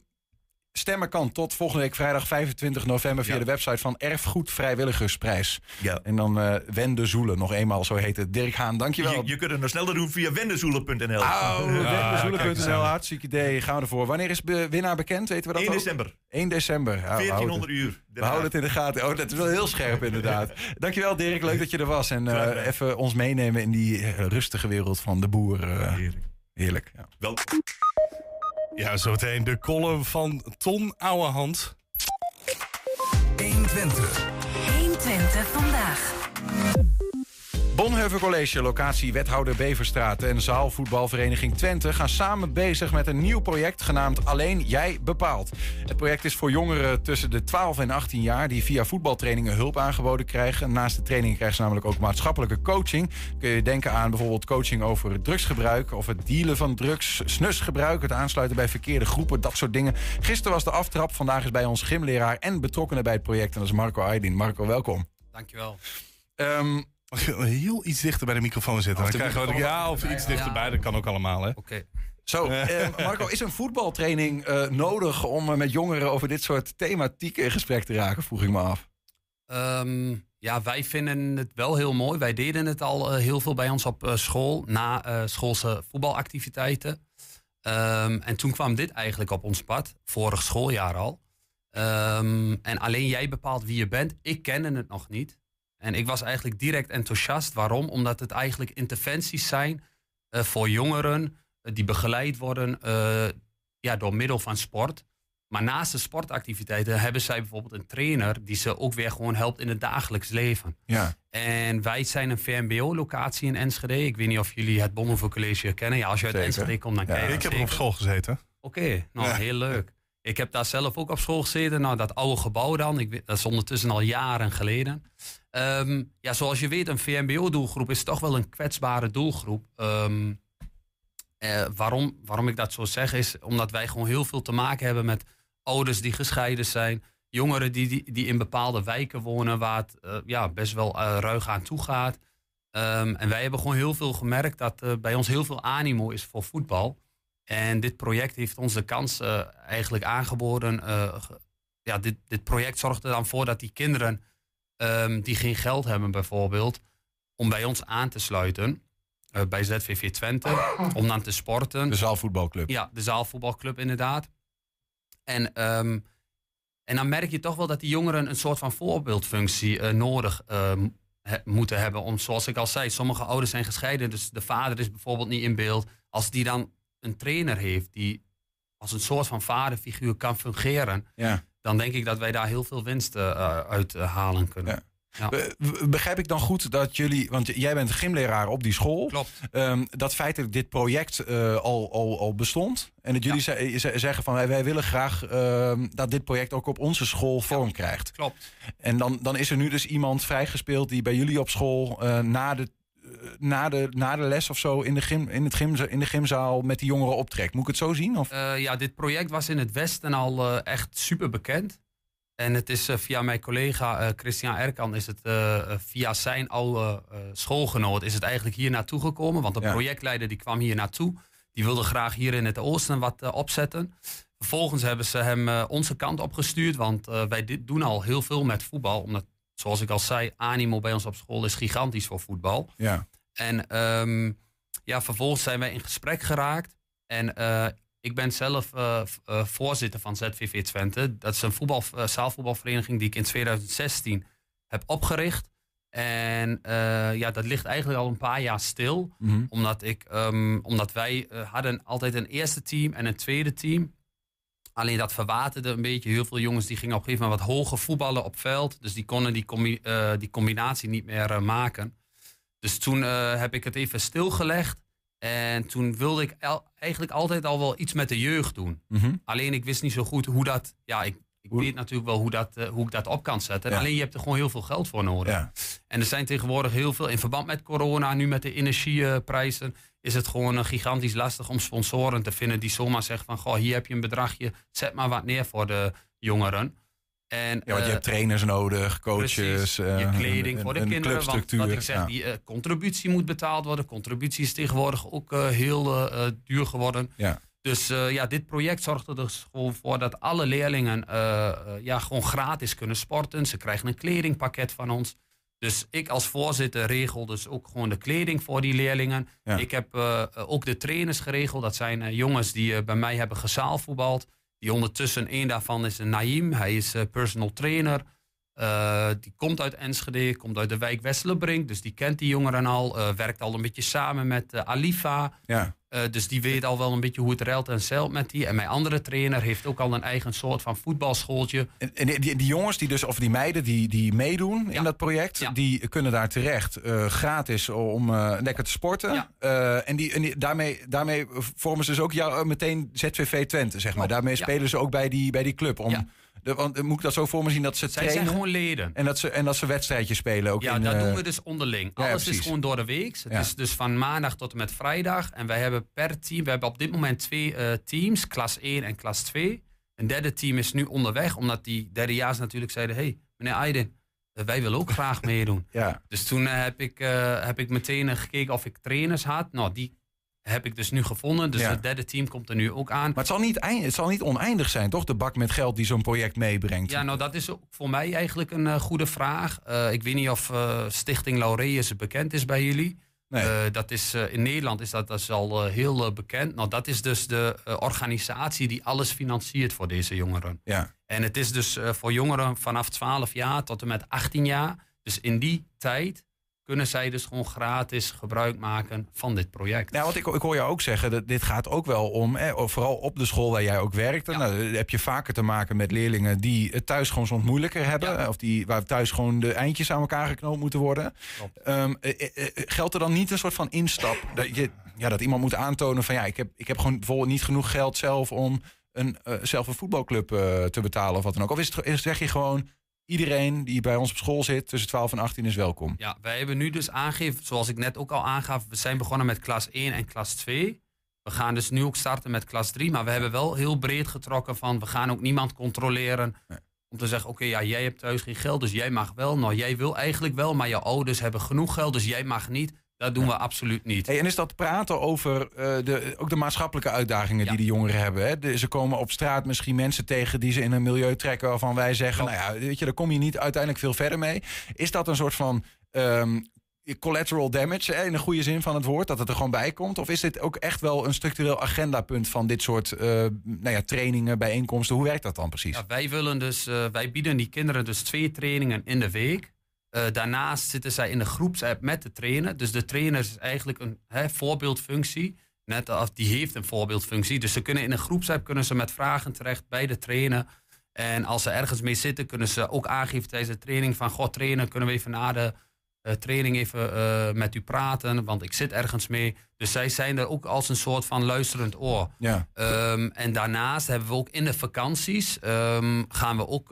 stemmen kan tot volgende week vrijdag 25 november via Ja. de website van Erfgoed Vrijwilligersprijs. Ja. En dan eh Wende Zoelen, nog eenmaal, zo heet het. Dirk Haan, dankjewel. Je, je kunt het nog sneller doen via wendezoelen.nl. Oh, wendezoelen.nl, eens aan. hartstikke idee. Gaan we ervoor. Wanneer is de winnaar bekend? Weten we dat 1 ook? december. 1 december. Ja, we houden 1400 het- uur. We houden het in de gaten. Oh, dat is wel heel scherp inderdaad. Dankjewel Dirk, leuk dat je er was. En eh, even ons meenemen in die rustige wereld van de boer. eh, Heerlijk. heerlijk. Ja. Wel, Ja, zometeen de column van Ton Ouwehand. 120. 120 vandaag. Bonheuvel College, locatie Wethouder Beverstraat en zaalvoetbalvereniging Twente gaan samen bezig met een nieuw project genaamd Alleen Jij Bepaalt. Het project is voor jongeren tussen de 12 en 18 jaar die via voetbaltrainingen hulp aangeboden krijgen. Naast de trainingen krijgen ze namelijk ook maatschappelijke coaching. Kun je denken aan bijvoorbeeld coaching over drugsgebruik of het dealen van drugs, snusgebruik, het aansluiten bij verkeerde groepen, dat soort dingen. Gisteren was de aftrap, vandaag is bij ons gymleraar en betrokkenen bij het project en dat is Marco Aydin. Marco, welkom. Dankjewel. Ehm Mag je heel iets dichter bij de microfoon zitten? Of Dan krijgen we ja, of iets dichterbij. Dat kan ook allemaal, hè? Oké. Zo, eh, Marco, is een voetbaltraining eh, nodig om eh, met jongeren over dit soort thematieken in gesprek te raken, vroeg ik me af. Ehm, ja, wij vinden het wel heel mooi. Wij deden het al eh, heel veel bij ons op eh, school, na eh, schoolse voetbalactiviteiten. Ehm, en toen kwam dit eigenlijk op ons pad, vorig schooljaar al. Ehm, en alleen jij bepaalt wie je bent. Ik kende het nog niet. En ik was eigenlijk direct enthousiast. Waarom? Omdat het eigenlijk interventies zijn eh, voor jongeren eh, die begeleid worden eh, ja, door middel van sport. Maar naast de sportactiviteiten hebben zij bijvoorbeeld een trainer die ze ook weer gewoon helpt in het dagelijks leven. Ja. En wij zijn een VMBO-locatie in Enschede. Ik weet niet of jullie het Bonhoeffer College kennen. Ja, als je uit Zeker. Enschede komt, dan Ja, ken je ik heb er op school gezeten. Oké, nou Ja. heel leuk. Ik heb daar zelf ook op school gezeten. Nou, dat oude gebouw dan. Ik, weet- dat is ondertussen al jaren geleden. Ehm, ja, zoals je weet, een VMBO-doelgroep is toch wel een kwetsbare doelgroep. Ehm, eh, waarom, waarom ik dat zo zeg is omdat wij gewoon heel veel te maken hebben met ouders die gescheiden zijn. Jongeren die, die, in bepaalde wijken wonen waar het eh, ja, best wel eh, ruig aan toe gaat. Ehm, en wij hebben gewoon heel veel gemerkt dat eh, bij ons heel veel animo is voor voetbal. En dit project heeft ons de kans eigenlijk aangeboden. ge- ja, dit, dit project zorgt er dan voor dat die kinderen ehm, die geen geld hebben bijvoorbeeld, om bij ons aan te sluiten. eh, bij ZVV Twente, om dan te sporten. De zaalvoetbalclub. Ja, de zaalvoetbalclub inderdaad. En, ehm, en dan merk je toch wel dat die jongeren een soort van voorbeeldfunctie eh, nodig ehm, he- moeten hebben. Om, zoals ik al zei, sommige ouders zijn gescheiden. Dus de vader is bijvoorbeeld niet in beeld. Als die dan een trainer heeft die als een soort van vaderfiguur kan fungeren. Ja. Dan denk ik dat wij daar heel veel winst uh, uit uh, halen kunnen. Ja. Be- be- Begrijp ik dan goed dat jullie, want jij bent gymleraar op die school. Klopt. Ehm, dat feitelijk dit project eh, al, al, al bestond. En dat jullie ze- ze- zeggen van wij, wij willen graag ehm, dat dit project ook op onze school vorm krijgt. Klopt. En dan, dan is er nu dus iemand vrijgespeeld die bij jullie op school eh, na, de, eh, na, de, na de les of zo in de, gym, in, het gym, in de gymzaal met die jongeren optrekt. Moet ik het zo zien? Of? Uh, ja, dit project was in het Westen al uh, echt super bekend. En het is uh, via mijn collega Christian Erkan, is het via zijn oude schoolgenoot, is het eigenlijk hier naartoe gekomen. Want de Ja. projectleider die kwam hier naartoe. Die wilde graag hier in het oosten wat opzetten. Vervolgens hebben ze hem onze kant opgestuurd. Want wij dit doen al heel veel met voetbal. Omdat, zoals ik al zei, animo bij ons op school is gigantisch voor voetbal. Ja. En um, ja, vervolgens zijn wij in gesprek geraakt. En uh, ik ben zelf uh, uh, voorzitter van ZVV Twente. Dat is een voetbal, zaalvoetbalvereniging die ik in 2016 heb opgericht. En ja, dat ligt eigenlijk al een paar jaar stil. Mhm. Omdat, ik, um, omdat wij hadden altijd een eerste team en een tweede team. Alleen dat verwaterde een beetje. Heel veel jongens die gingen op een gegeven moment wat hoger voetballen op veld. Dus die konden die, combi die combinatie niet meer maken. Dus toen uh, heb ik het even stilgelegd. En toen wilde ik eigenlijk altijd al wel iets met de jeugd doen. Mm -hmm. Alleen ik wist niet zo goed hoe dat... Ja, ik, ik weet natuurlijk wel hoe, dat, uh, hoe ik dat op kan zetten. Ja. Alleen je hebt er gewoon heel veel geld voor nodig. Ja. En er zijn tegenwoordig heel veel... In verband met corona, nu met de energieprijzen... is het gewoon uh, gigantisch lastig om sponsoren te vinden... die zomaar zeggen van... Goh, hier heb je een bedragje, zet maar wat neer voor de jongeren. En, ja, want je hebt trainers nodig, coaches, precies, je kleding voor de een kinderen. Want wat ik zeg, ja. die contributie moet betaald worden. Contributie is tegenwoordig ook heel duur geworden. Ja. Dus ja, dit project zorgt er dus gewoon voor dat alle leerlingen ja, gewoon gratis kunnen sporten. Ze krijgen een kledingpakket van ons. Dus ik als voorzitter regel dus ook gewoon de kleding voor die leerlingen. Ja. Ik heb ook de trainers geregeld. Dat zijn jongens die bij mij hebben gezaalvoetbald. Die ondertussen, één daarvan is een Naïm. Hij is personal trainer. Die komt uit Enschede, komt uit de wijk Westelenbrink. Dus die kent die jongeren al. Werkt al een beetje samen met Alifa. Ja. Dus die weet al wel een beetje hoe het ruilt en zeilt met die. En mijn andere trainer heeft ook al een eigen soort van voetbalschooltje. En, en die, jongens, die dus, of die meiden die, die meedoen ja. in dat project... Ja. die kunnen daar terecht gratis om lekker te sporten. en die, en die, daarmee, daarmee vormen ze dus ook jou, meteen ZVV Twente, zeg maar. Daarmee spelen ze ook bij die, bij die club. Om, de, want moet ik dat zo voor me zien dat ze Zij trainen? zijn gewoon leden. En dat ze, en dat ze wedstrijdjes spelen ook Ja, in, dat uh, doen we dus onderling. ja, Alles is gewoon door de week. Het Ja. is dus van maandag tot en met vrijdag. En wij hebben per team, we hebben op dit moment twee eh, teams, klas 1 en klas 2. Een derde team is nu onderweg, omdat die derdejaars natuurlijk zeiden... hey, meneer eh, wij willen ook graag meedoen. Ja. Dus toen eh, heb, ik, eh, heb ik meteen eh, gekeken of ik trainers had. Nou, die heb ik dus nu gevonden. Dus Ja. het derde team komt er nu ook aan. Maar het zal, niet eind, het zal niet oneindig zijn, toch? De bak met geld die zo'n project meebrengt. Ja, nou dat is ook voor mij eigenlijk een eh, goede vraag. Eh, ik weet niet of eh, Stichting Laureus bekend is bij jullie. Nee. Dat is, in Nederland is dat, dat is al heel bekend. Nou, dat is dus de organisatie die alles financiert voor deze jongeren. Ja. En het is dus voor jongeren vanaf 12 jaar tot en met 18 jaar. Dus in die tijd kunnen zij dus gewoon gratis gebruik maken van dit project. Nou, want ik, ik hoor jou ook zeggen, dat dit gaat ook wel om, hè, vooral op de school waar jij ook werkte. Nou, heb je vaker te maken met leerlingen die het thuis gewoon soms moeilijker hebben. Of die, waar thuis gewoon de eindjes aan elkaar geknoopt moeten worden. Um, geldt er dan niet een soort van instap? Dat, je, ja, dat iemand moet aantonen van ja, ik heb, ik heb gewoon bijvoorbeeld niet genoeg geld zelf om een, uh, zelf een voetbalclub uh, te betalen of wat dan ook. Of is het, is, zeg je gewoon, iedereen die bij ons op school zit tussen 12 en 18 is welkom. Ja, wij hebben nu dus aangegeven, zoals ik net ook al aangaf, we zijn begonnen met klas 1 en klas 2. We gaan dus nu ook starten met klas 3, maar we hebben wel heel breed getrokken van we gaan ook niemand controleren. Nee. Om te zeggen, oké, ja, jij hebt thuis geen geld, dus jij mag wel. Nou, jij wil eigenlijk wel, maar jouw ouders hebben genoeg geld, dus jij mag niet. Dat doen we absoluut niet. Hey, en is dat praten over uh, de, ook de maatschappelijke uitdagingen Ja. die de jongeren hebben? Hè? De- ze komen op straat misschien mensen tegen die ze in een milieu trekken waarvan wij zeggen, nou ja, weet je, daar kom je niet uiteindelijk veel verder mee. Is dat een soort van ehm, collateral damage, hè, in de goede zin van het woord, dat het er gewoon bij komt? Of is dit ook echt wel een structureel agendapunt van dit soort eh, nou ja, trainingen, bijeenkomsten? Hoe werkt dat dan precies? Ja, wij, willen dus, eh, wij bieden die kinderen dus twee trainingen in de week. Eh, daarnaast zitten zij in een groepsapp met de trainer. Dus de trainer is eigenlijk een hè, voorbeeldfunctie. Net als die heeft een voorbeeldfunctie. Dus ze kunnen in een groepsapp kunnen ze met vragen terecht bij de trainer. En als ze ergens mee zitten, kunnen ze ook aangeven tijdens de training van... Goh, trainer, kunnen we even na de eh, training even eh, met u praten? Want ik zit ergens mee. Dus zij zijn er ook als een soort van luisterend oor. Ja. Ehm, en daarnaast hebben we ook in de vakanties... ehm, gaan we ook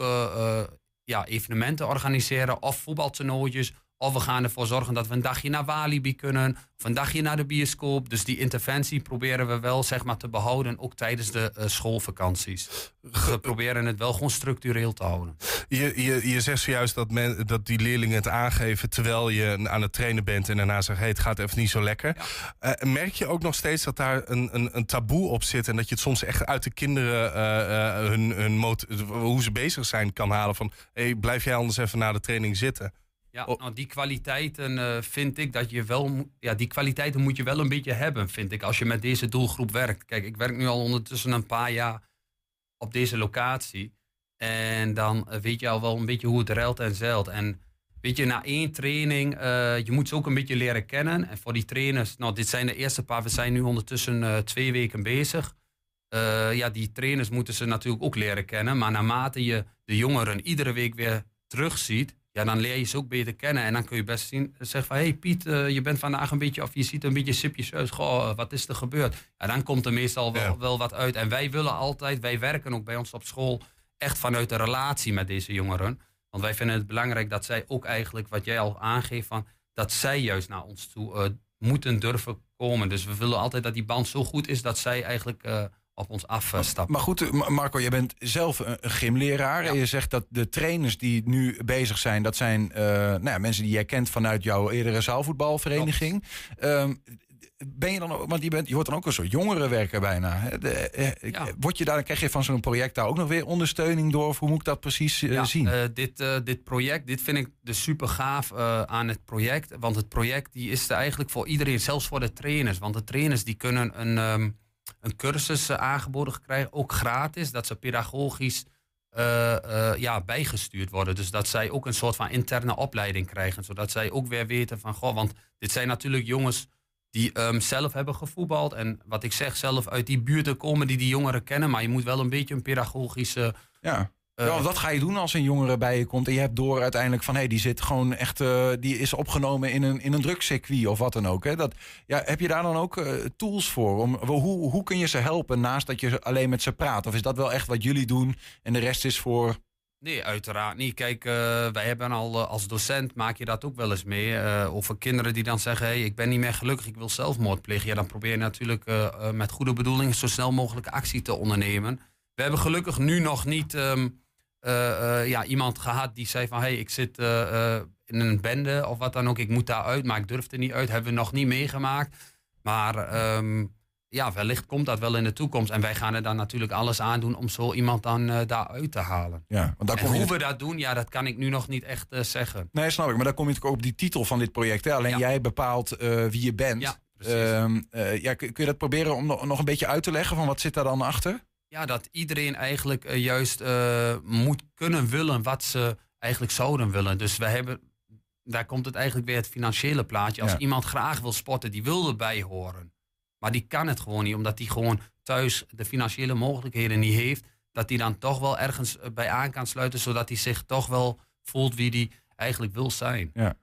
ja, evenementen organiseren of voetbaltoernooitjes... Of we gaan ervoor zorgen dat we een dagje naar Walibi kunnen. Of een dagje naar de bioscoop. Dus die interventie proberen we wel zeg maar, te behouden. Ook tijdens de eh, schoolvakanties. We proberen het wel gewoon structureel te houden. Je, je, je zegt zojuist dat, men, dat die leerlingen het aangeven terwijl je aan het trainen bent en daarna zegt: hey, het gaat even niet zo lekker. Eh, merk je ook nog steeds dat daar een, een, een taboe op zit en dat je het soms echt uit de kinderen eh, hun, hun hoe ze bezig zijn kan halen? Van hey, blijf jij anders even na de training zitten? Ja, nou, die kwaliteiten eh, vind ik dat je wel... Ja, die kwaliteiten moet je wel een beetje hebben, vind ik, als je met deze doelgroep werkt. Kijk, ik werk nu al ondertussen een paar jaar op deze locatie. En dan eh, weet je al wel een beetje hoe het ruilt en zeilt. En weet je, na één training, eh, je moet ze ook een beetje leren kennen. En voor die trainers, nou, dit zijn de eerste paar, we zijn nu ondertussen twee weken bezig. Ja, die trainers moeten ze natuurlijk ook leren kennen. Maar naarmate je de jongeren iedere week weer terugziet, ja, dan leer je ze ook beter kennen. En dan kun je best zien, zeggen van... hé hey Piet, eh, je bent vandaag een beetje... of je ziet een beetje sipjes uit. Goh, eh, wat is er gebeurd? Ja, dan komt er meestal wel, wel wat uit. En wij willen altijd... wij werken ook bij ons op school... echt vanuit de relatie met deze jongeren. Want wij vinden het belangrijk dat zij ook eigenlijk... wat jij al aangeeft, van, dat zij juist naar ons toe eh, moeten durven komen. Dus we willen altijd dat die band zo goed is... dat zij eigenlijk op ons afstappen. Maar goed, eh, Ma- Marco, je bent zelf een gymleraar. En je zegt dat de trainers die nu bezig zijn, dat zijn eh, nou ja, mensen die jij kent vanuit jouw eerdere zaalvoetbalvereniging. Ehm, ben je dan ook, want je, bent, je wordt dan ook een soort jongerenwerker bijna. hè? De, eh, Word je daar, krijg je van zo'n project daar ook nog weer ondersteuning door? Of hoe moet ik dat precies eh, Ja, zien? eh, dit, eh, dit project, dit vind ik dus super gaaf eh, aan het project. Want het project die is er eigenlijk voor iedereen, zelfs voor de trainers. Want de trainers die kunnen een, ehm, een cursus eh, aangeboden krijgen, ook gratis. Dat ze pedagogisch eh, eh, ja, bijgestuurd worden. Dus dat zij ook een soort van interne opleiding krijgen. Zodat zij ook weer weten van, goh, want dit zijn natuurlijk jongens die ehm, zelf hebben gevoetbald. En wat ik zeg, zelf uit die buurten komen die die jongeren kennen. Maar je moet wel een beetje een pedagogische... Ja. Ja, want wat ga je doen als een jongere bij je komt en je hebt door uiteindelijk van hé, die zit gewoon echt, eh, die is opgenomen in een, in een drugscircuit of wat dan ook. Hè? Dat, ja, heb je daar dan ook eh, tools voor? Om, hoe, hoe kun je ze helpen naast dat je alleen met ze praat? Of is dat wel echt wat jullie doen en de rest is voor. Nee, uiteraard niet. Kijk, eh, wij hebben al eh, als docent maak je dat ook wel eens mee. eh over kinderen die dan zeggen: hey, ik ben niet meer gelukkig, ik wil zelfmoord plegen. Ja, dan probeer je natuurlijk eh, eh, met goede bedoelingen zo snel mogelijk actie te ondernemen. We hebben gelukkig nu nog niet ehm, eh, eh, ja, iemand gehad die zei van hey, ik zit eh, eh, in een bende of wat dan ook, ik moet daar uit, maar ik durf er niet uit. Hebben we nog niet meegemaakt. Maar ehm, ja, wellicht komt dat wel in de toekomst. En wij gaan er dan natuurlijk alles aan doen om zo iemand dan eh daaruit te halen. Ja, want daar En kom je hoe we dat doen, ja, dat kan ik nu nog niet echt eh, zeggen. Nee, snap ik. Maar dan kom je natuurlijk ook op die titel van dit project. Hè? Alleen jij bepaalt eh, wie je bent. Ja, precies. Ehm, eh, ja, kun, je dat proberen om nog een beetje uit te leggen van wat zit daar dan achter? Ja, dat iedereen eigenlijk eh, juist eh, moet kunnen willen wat ze eigenlijk zouden willen. Dus we hebben, daar komt het eigenlijk weer het financiële plaatje. Als Ja. iemand graag wil sporten, die wil erbij horen. Maar die kan het gewoon niet, omdat die gewoon thuis de financiële mogelijkheden niet heeft. Dat die dan toch wel ergens eh, bij aan kan sluiten, zodat hij zich toch wel voelt wie die eigenlijk wil zijn. Ja.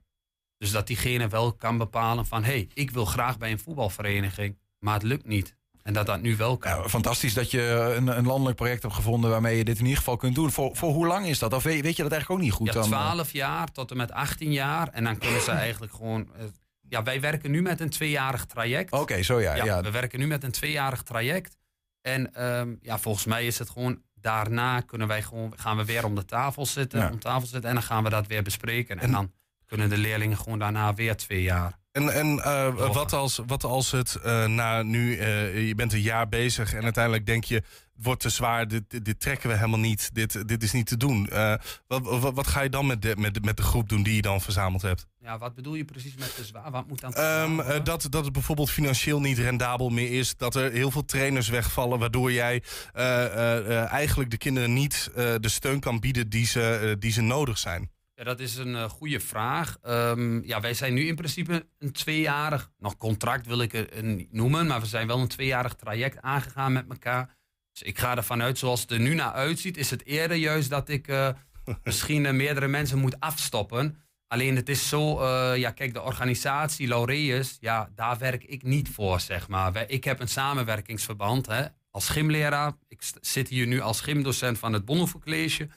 Dus dat diegene wel kan bepalen van, hé, hey, ik wil graag bij een voetbalvereniging, maar het lukt niet. En dat dat nu wel kan. Fantastisch dat je een, een landelijk project hebt gevonden waarmee je dit in ieder geval kunt doen. Voor, voor hoe lang is dat? Of weet, weet je dat eigenlijk ook niet goed Ja, dan? 12 jaar tot en met 18 jaar. En dan kunnen ze eigenlijk gewoon. eh, ja, wij werken nu met een tweejarig traject. Oké, zo ja, ja. We werken nu met een tweejarig traject. En ehm, ja, volgens mij is het gewoon. Daarna kunnen wij gewoon, gaan we weer om de tafel zitten, Ja. om tafel zitten. En dan gaan we dat weer bespreken. En, dan kunnen de leerlingen gewoon daarna weer twee jaar. En, en eh, wat, als, wat als het eh, na nu, eh, je bent een jaar bezig en uiteindelijk denk je, het wordt te zwaar, dit, dit, dit trekken we helemaal niet, dit, dit is niet te doen. Eh, wat, wat, wat ga je dan met de, met, de- met de groep doen die je dan verzameld hebt? Ja, wat bedoel je precies met te zwaar? Wat moet dan te Ehm, eh, dat, dat het bijvoorbeeld financieel niet rendabel meer is. Dat er heel veel trainers wegvallen. Waardoor jij eh, eh, eh, eigenlijk de kinderen niet eh, de steun kan bieden die ze, die ze nodig zijn. Ja, dat is een uh, goede vraag. Um, ja, wij zijn nu in principe een tweejarig, nog contract wil ik het niet noemen, maar we zijn wel een tweejarig traject aangegaan met elkaar. Dus ik ga ervan uit, zoals het er nu naar uitziet, is het eerder juist dat ik uh, misschien uh, meerdere mensen moet afstoppen. Alleen het is zo, ja kijk, de organisatie Laureus, ja, daar werk ik niet voor, zeg maar. Ik heb een samenwerkingsverband, hè, als gymleraar. Ik zit hier nu als gymdocent van het Bonhoeffer College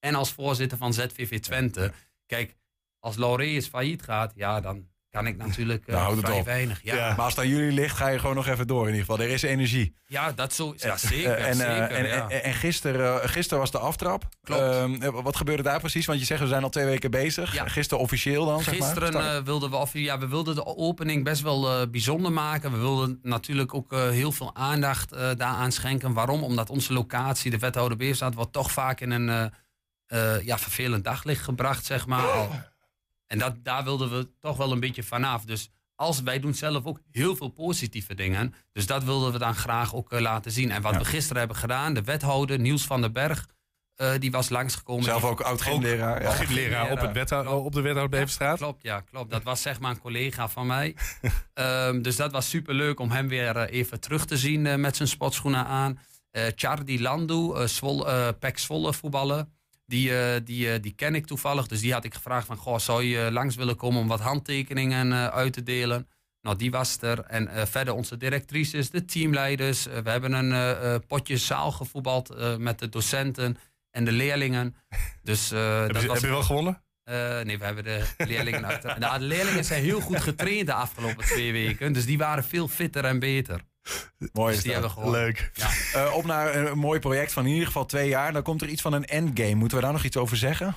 en als voorzitter van ZVV Twente. Kijk, als Laureus failliet gaat, ja, dan kan ik natuurlijk uh, nou, vrij op. weinig. Ja. Maar als het aan jullie ligt, ga je gewoon nog even door in ieder geval. Er is energie. Ja, dat zo, ja, zeker. en, zeker en, ja. en, en gisteren, gisteren was de aftrap. Klopt. Uh, wat gebeurde daar precies? Want je zegt, we zijn al twee weken bezig. Ja. Gisteren officieel dan, Gisteren zeg maar? wilden we, of, ja, we wilden de opening best wel bijzonder maken. We wilden natuurlijk ook heel veel aandacht daaraan schenken. Waarom? Omdat onze locatie, de wethouder Beerstaat, wordt toch vaak in een uh, ja, vervelend daglicht gebracht, zeg maar. En dat, daar wilden we toch wel een beetje vanaf. Dus als wij doen zelf ook heel veel positieve dingen. Dus dat wilden we dan graag ook uh, laten zien. En wat Ja. we gisteren hebben gedaan, de wethouder Niels van den Berg, uh, die was langsgekomen. Zelf ook oud-gymleraar. Ja. Gymleraar op, het wethou- op de Wethouder Beverstraat. Klopt, ja, klopt. Dat was zeg maar een collega van mij. Ehm, dus dat was super leuk om hem weer eh, even terug te zien eh, met zijn sportschoenen aan. Eh Chardy Landu, eh Zwol, eh, Pek Zwolle voetballen. Die, eh, die, eh, die ken ik toevallig. Dus die had ik gevraagd van, goh, zou je langs willen komen om wat handtekeningen eh, uit te delen? Nou, die was er. En eh, verder onze directrices, de teamleiders. Eh, we hebben een eh, eh, potje zaal gevoetbald eh, met de docenten en de leerlingen. Dus, eh, Heb dat je, was heb je wel gewonnen? eh, nee, we hebben de leerlingen uit. Nou, de leerlingen zijn heel goed getraind de afgelopen twee weken. Dus die waren veel fitter en beter. Mooi Dus is gewonnen. Leuk. Ja. Eh, op naar een mooi project van in ieder geval twee jaar. Dan komt er iets van een endgame. Moeten we daar nog iets over zeggen?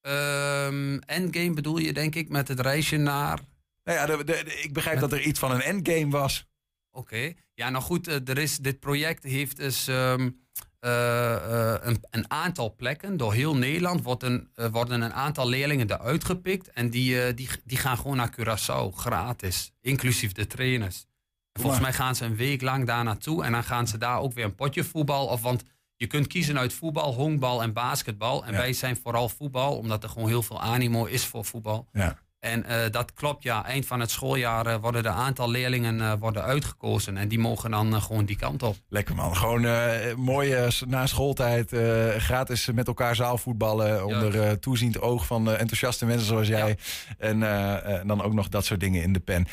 Ehm, endgame bedoel je, denk ik, met het reisje naar. Nou ja, de, de- de- ik begrijp dat er iets van een endgame was. Oké. Ja, nou goed, eh, er is, dit project heeft dus ehm, eh, een, een aantal plekken. Door heel Nederland wordt een, worden een aantal leerlingen eruit gepikt. En die, die, die gaan gewoon naar Curaçao, gratis. Inclusief de trainers. En volgens mij gaan ze een week lang daar naartoe. En dan gaan ze daar ook weer een potje voetbal. Of, want je kunt kiezen uit voetbal, honkbal en basketbal. En Ja. wij zijn vooral voetbal, omdat er gewoon heel veel animo is voor voetbal. Ja. En eh, dat klopt, ja. Eind van het schooljaar eh, worden er een aantal leerlingen eh, worden uitgekozen. En die mogen dan gewoon die kant op. Lekker man. Gewoon mooi s- na schooltijd gratis met elkaar zaalvoetballen. Onder toeziend oog van enthousiaste mensen zoals jij. En dan ook nog dat soort dingen in de pen.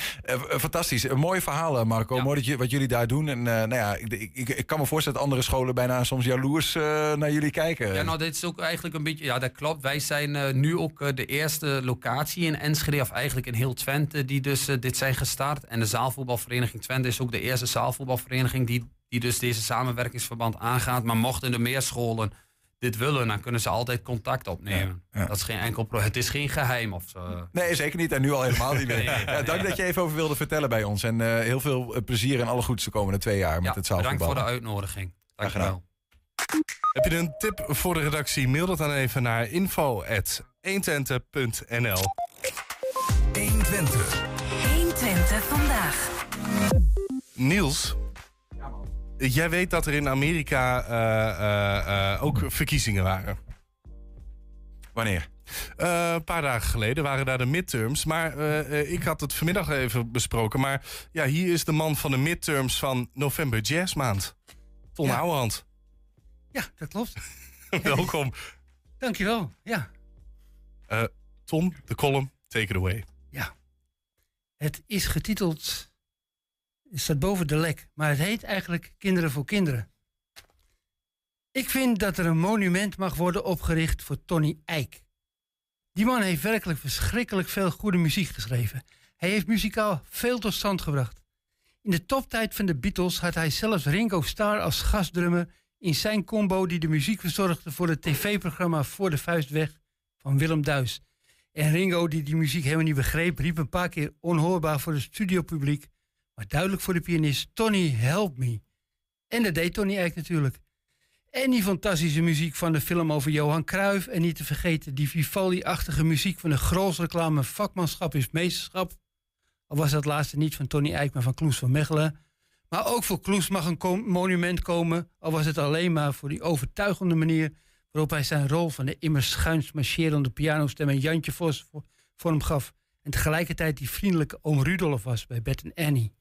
Fantastisch. Een mooie verhalen Marco. Mooi dat je, wat jullie daar doen. En nou ja, ik, ik, ik kan me voorstellen dat andere scholen bijna soms jaloers naar jullie kijken. Ja, nou, dit is ook eigenlijk een beetje... Ja, dat klopt. Wij zijn nu ook de eerste locatie in Enschede... of eigenlijk in heel Twente, die dus eh, dit zijn gestart. En de zaalvoetbalvereniging Twente is ook de eerste zaalvoetbalvereniging... die, die dus deze samenwerkingsverband aangaat. Maar mochten er meer scholen dit willen... dan kunnen ze altijd contact opnemen. Dat is geen enkel pro Het is geen geheim of zo. Nee, zeker niet. En nu al helemaal niet meer. Nee, Ja, dank dat je even over wilde vertellen bij ons. En eh, heel veel eh, plezier en alle goeds de komende twee jaar met het zaalvoetbal. Bedankt voor de uitnodiging. Dank je wel. Heb je een tip voor de redactie? Mail dat dan even naar info.120.nl 120. 120 vandaag. Niels, jij weet dat er in Amerika eh, eh, eh, ook verkiezingen waren. Wanneer? Eh, een paar dagen geleden waren daar de midterms. Maar eh, eh, ik had het vanmiddag even besproken. Maar ja, hier is de man van de midterms van november jazzmaand. Ton Ja. Ouwehand. Ja, dat klopt. Welkom. Dankjewel. Ja. Eh Ton, de column, take it away. Het is getiteld. Het staat boven de lek, maar het heet eigenlijk Kinderen voor Kinderen. Ik vind dat er een monument mag worden opgericht voor Tony Eijk. Die man heeft werkelijk verschrikkelijk veel goede muziek geschreven. Hij heeft muzikaal veel tot stand gebracht. In de toptijd van de Beatles had hij zelfs Ringo Starr als gastdrummer in zijn combo die de muziek verzorgde voor het tv-programma Voor de Vuist Weg van Willem Duis. En Ringo, die die muziek helemaal niet begreep, riep een paar keer onhoorbaar voor het studiopubliek, maar duidelijk voor de pianist: Tony, help me. En dat deed Tony eigenlijk natuurlijk. En die fantastische muziek van de film over Johan Cruijff. En niet te vergeten die Vivaldi-achtige muziek van de Grols-reclame Vakmanschap is meesterschap. Al was dat laatste niet van Tony Eijk, maar van Kloes van Mechelen. Maar ook voor Kloes mag een monument komen. Al was het alleen maar voor die overtuigende manier waarop hij zijn rol van de immer schuins marcherende pianostem en Jantje Vos vo- vorm gaf en tegelijkertijd die vriendelijke oom Rudolf was bij Bert en Annie.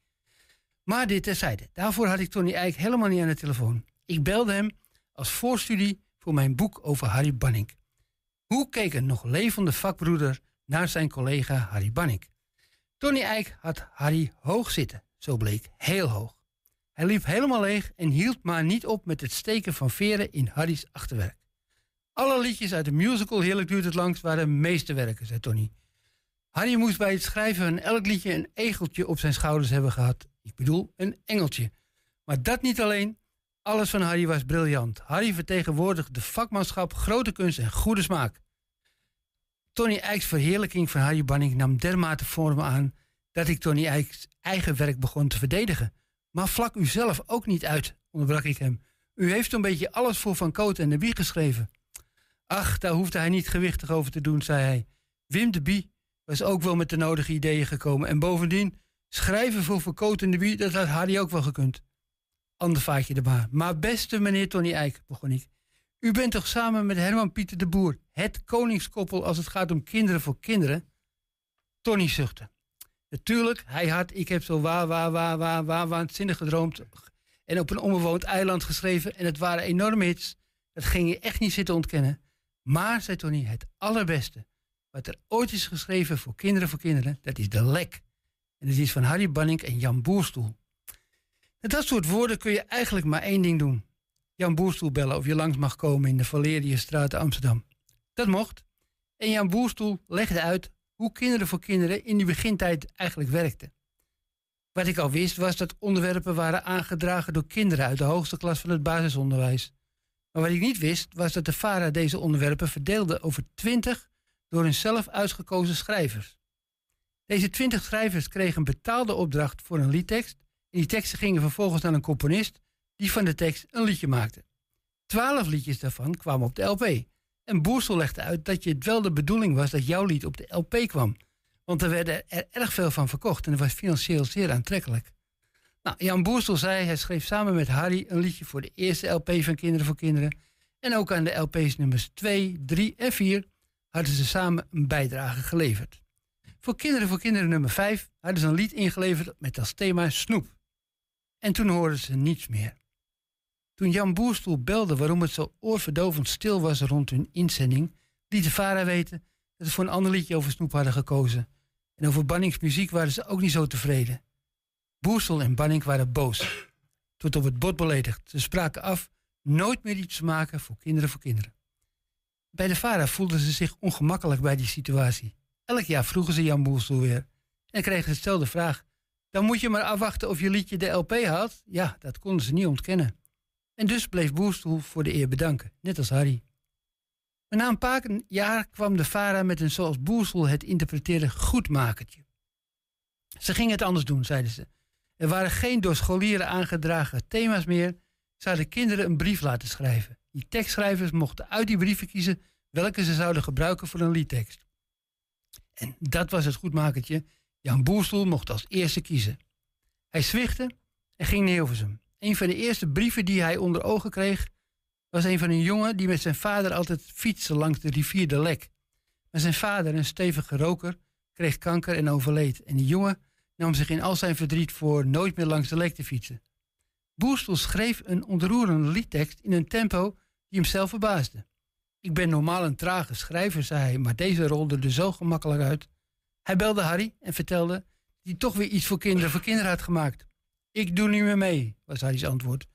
Maar dit terzijde. Daarvoor had ik Tony Eijk helemaal niet aan de telefoon. Ik belde hem als voorstudie voor mijn boek over Harry Banning. Hoe keek een nog levende vakbroeder naar zijn collega Harry Banning? Tony Eijk had Harry hoog zitten, zo bleek, heel hoog. Hij liep helemaal leeg en hield maar niet op met het steken van veren in Harry's achterwerk. Alle liedjes uit de musical Heerlijk duurt het langst waren meesterwerken, zei Tony. Harry moest bij het schrijven van elk liedje een egeltje op zijn schouders hebben gehad. Ik bedoel, een engeltje. Maar dat niet alleen. Alles van Harry was briljant. Harry vertegenwoordigde vakmanschap, grote kunst en goede smaak. Tony Eijks verheerlijking van Harry Banning nam dermate vormen aan dat ik Tony Eijks eigen werk begon te verdedigen. Maar vlak u zelf ook niet uit, onderbrak ik hem. U heeft een beetje alles voor Van Cote en de Bie geschreven. Ach, daar hoefde hij niet gewichtig over te doen, zei hij. Wim de Bie was ook wel met de nodige ideeën gekomen. En bovendien, schrijven voor en de Bie, dat had Harry ook wel gekund. Ander vaatje er maar. Maar beste meneer Tony Eijk, begon ik. U bent toch samen met Herman Pieter de Boer het koningskoppel als het gaat om kinderen voor kinderen? Tony zuchtte. Natuurlijk, hij had Ik heb zo waar, waar, waar, waar, waar, waanzinnig gedroomd. En op een onbewoond eiland geschreven. En het waren enorme hits. Dat ging je echt niet zitten ontkennen. Maar, zei Tony, het allerbeste. Wat er ooit is geschreven voor kinderen voor kinderen, dat is De Lek. En dat is van Harry Banning en Jan Boerstoel. Met dat soort woorden kun je eigenlijk maar één ding doen. Jan Boerstoel bellen of je langs mag komen in de Valeriusstraat te Amsterdam. Dat mocht. En Jan Boerstoel legde uit hoe kinderen voor kinderen in die begintijd eigenlijk werkte. Wat ik al wist was dat onderwerpen waren aangedragen door kinderen uit de hoogste klas van het basisonderwijs. Maar wat ik niet wist was dat de VARA deze onderwerpen verdeelde over twintig door hun zelf uitgekozen schrijvers. Deze twintig schrijvers kregen een betaalde opdracht voor een liedtekst en die teksten gingen vervolgens naar een componist die van de tekst een liedje maakte. Twaalf liedjes daarvan kwamen op de LP. En Boersel legde uit dat het wel de bedoeling was dat jouw lied op de LP kwam. Want er werden er erg veel van verkocht en het was financieel zeer aantrekkelijk. Nou, Jan Boersel zei, hij schreef samen met Harry een liedje voor de eerste LP van Kinderen voor Kinderen. En ook aan de LP's nummers 2, 3 en 4 hadden ze samen een bijdrage geleverd. Voor Kinderen voor Kinderen nummer 5 hadden ze een lied ingeleverd met als thema Snoep. En toen hoorden ze niets meer. Toen Jan Boerstoel belde waarom het zo oorverdovend stil was rond hun inzending, liet de VARA weten dat ze voor een ander liedje over Snoep hadden gekozen. En over Bannings muziek waren ze ook niet zo tevreden. Boersel en Banning waren boos, tot op het bot beledigd. Ze spraken af nooit meer iets te maken voor kinderen voor kinderen. Bij de VARA voelden ze zich ongemakkelijk bij die situatie. Elk jaar vroegen ze Jan Boersel weer en kregen ze dezelfde vraag. Dan moet je maar afwachten of je liedje de LP haalt. Ja, dat konden ze niet ontkennen. En dus bleef Boerstoel voor de eer bedanken, net als Harry. Maar na een paar jaar kwam de VARA met een zoals Boerstoel het interpreteerde goedmakertje. Ze gingen het anders doen, zeiden ze. Er waren geen door scholieren aangedragen thema's meer. Ze hadden kinderen een brief laten schrijven. Die tekstschrijvers mochten uit die brieven kiezen welke ze zouden gebruiken voor een liedtekst. En dat was het goedmakertje. Jan Boerstoel mocht als eerste kiezen. Hij zwichtte en ging naar Hilversum. Een van de eerste brieven die hij onder ogen kreeg, was een van een jongen die met zijn vader altijd fietste langs de rivier de Lek. Maar zijn vader, een stevige roker, kreeg kanker en overleed. En die jongen nam zich in al zijn verdriet voor nooit meer langs de Lek te fietsen. Boerstel schreef een ontroerende liedtekst in een tempo die hem zelf verbaasde. Ik ben normaal een trage schrijver, zei hij, maar deze rolde er zo gemakkelijk uit. Hij belde Harry en vertelde dat hij toch weer iets voor kinderen voor kinderen had gemaakt. Ik doe niet meer mee, was Harry's antwoord.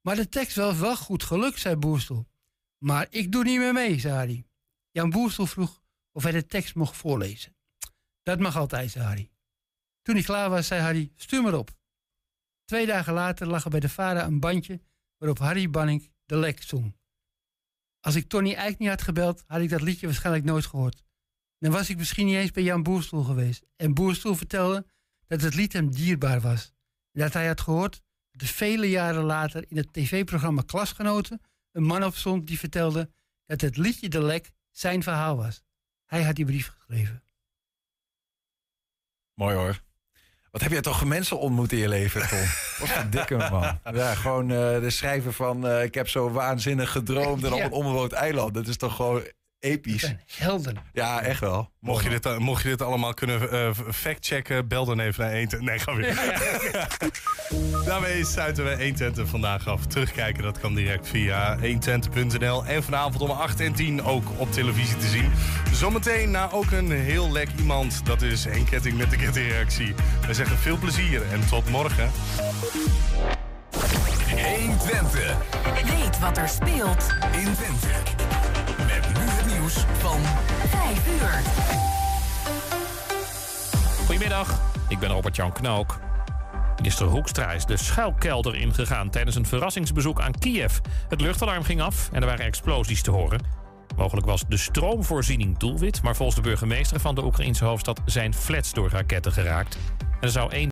Maar de tekst was wel goed gelukt, zei Boerstel. Maar ik doe niet meer mee, zei Harry. Jan Boerstel vroeg of hij de tekst mocht voorlezen. Dat mag altijd, zei Harry. Toen hij klaar was, zei Harry, stuur maar op. Twee dagen later lag er bij de vader een bandje waarop Harry Banning de lek zong. Als ik Tony Eijk niet had gebeld, had ik dat liedje waarschijnlijk nooit gehoord. Dan was ik misschien niet eens bij Jan Boerstoel geweest. En Boerstoel vertelde dat het lied hem dierbaar was. En dat hij had gehoord dat er vele jaren later in het tv-programma Klasgenoten een man op stond die vertelde dat het liedje De Lek zijn verhaal was. Hij had die brief geschreven. Mooi hoor. Wat heb jij toch mensen ontmoet in je leven, Tom? Wat een dikke man. Ja, gewoon eh, de schrijver van... eh, ik heb zo waanzinnig gedroomd en op Ja. een onbewoond eiland. Dat is toch gewoon episch. Helden. Ja, echt wel. Mocht je, dit, mocht je dit allemaal kunnen eh, factchecken, bel dan even naar 120. Nee, ga weer. Daarmee sluiten we 120 vandaag af. Terugkijken, dat kan direct via 120.nl. En vanavond om 8 en 10 ook op televisie te zien. Zometeen na ook een heel lek iemand. Dat is Henk Ketting met de kettingreactie. We zeggen veel plezier en tot morgen. 120. Weet wat er speelt in Twente. Van 5 uur. Goedemiddag, ik ben Robert-Jan Knook. Minister Hoekstra is de schuilkelder ingegaan tijdens een verrassingsbezoek aan Kiev. Het luchtalarm ging af en er waren explosies te horen. Mogelijk was de stroomvoorziening doelwit, maar volgens de burgemeester van de Oekraïnse hoofdstad zijn flats door raketten geraakt. En er zou één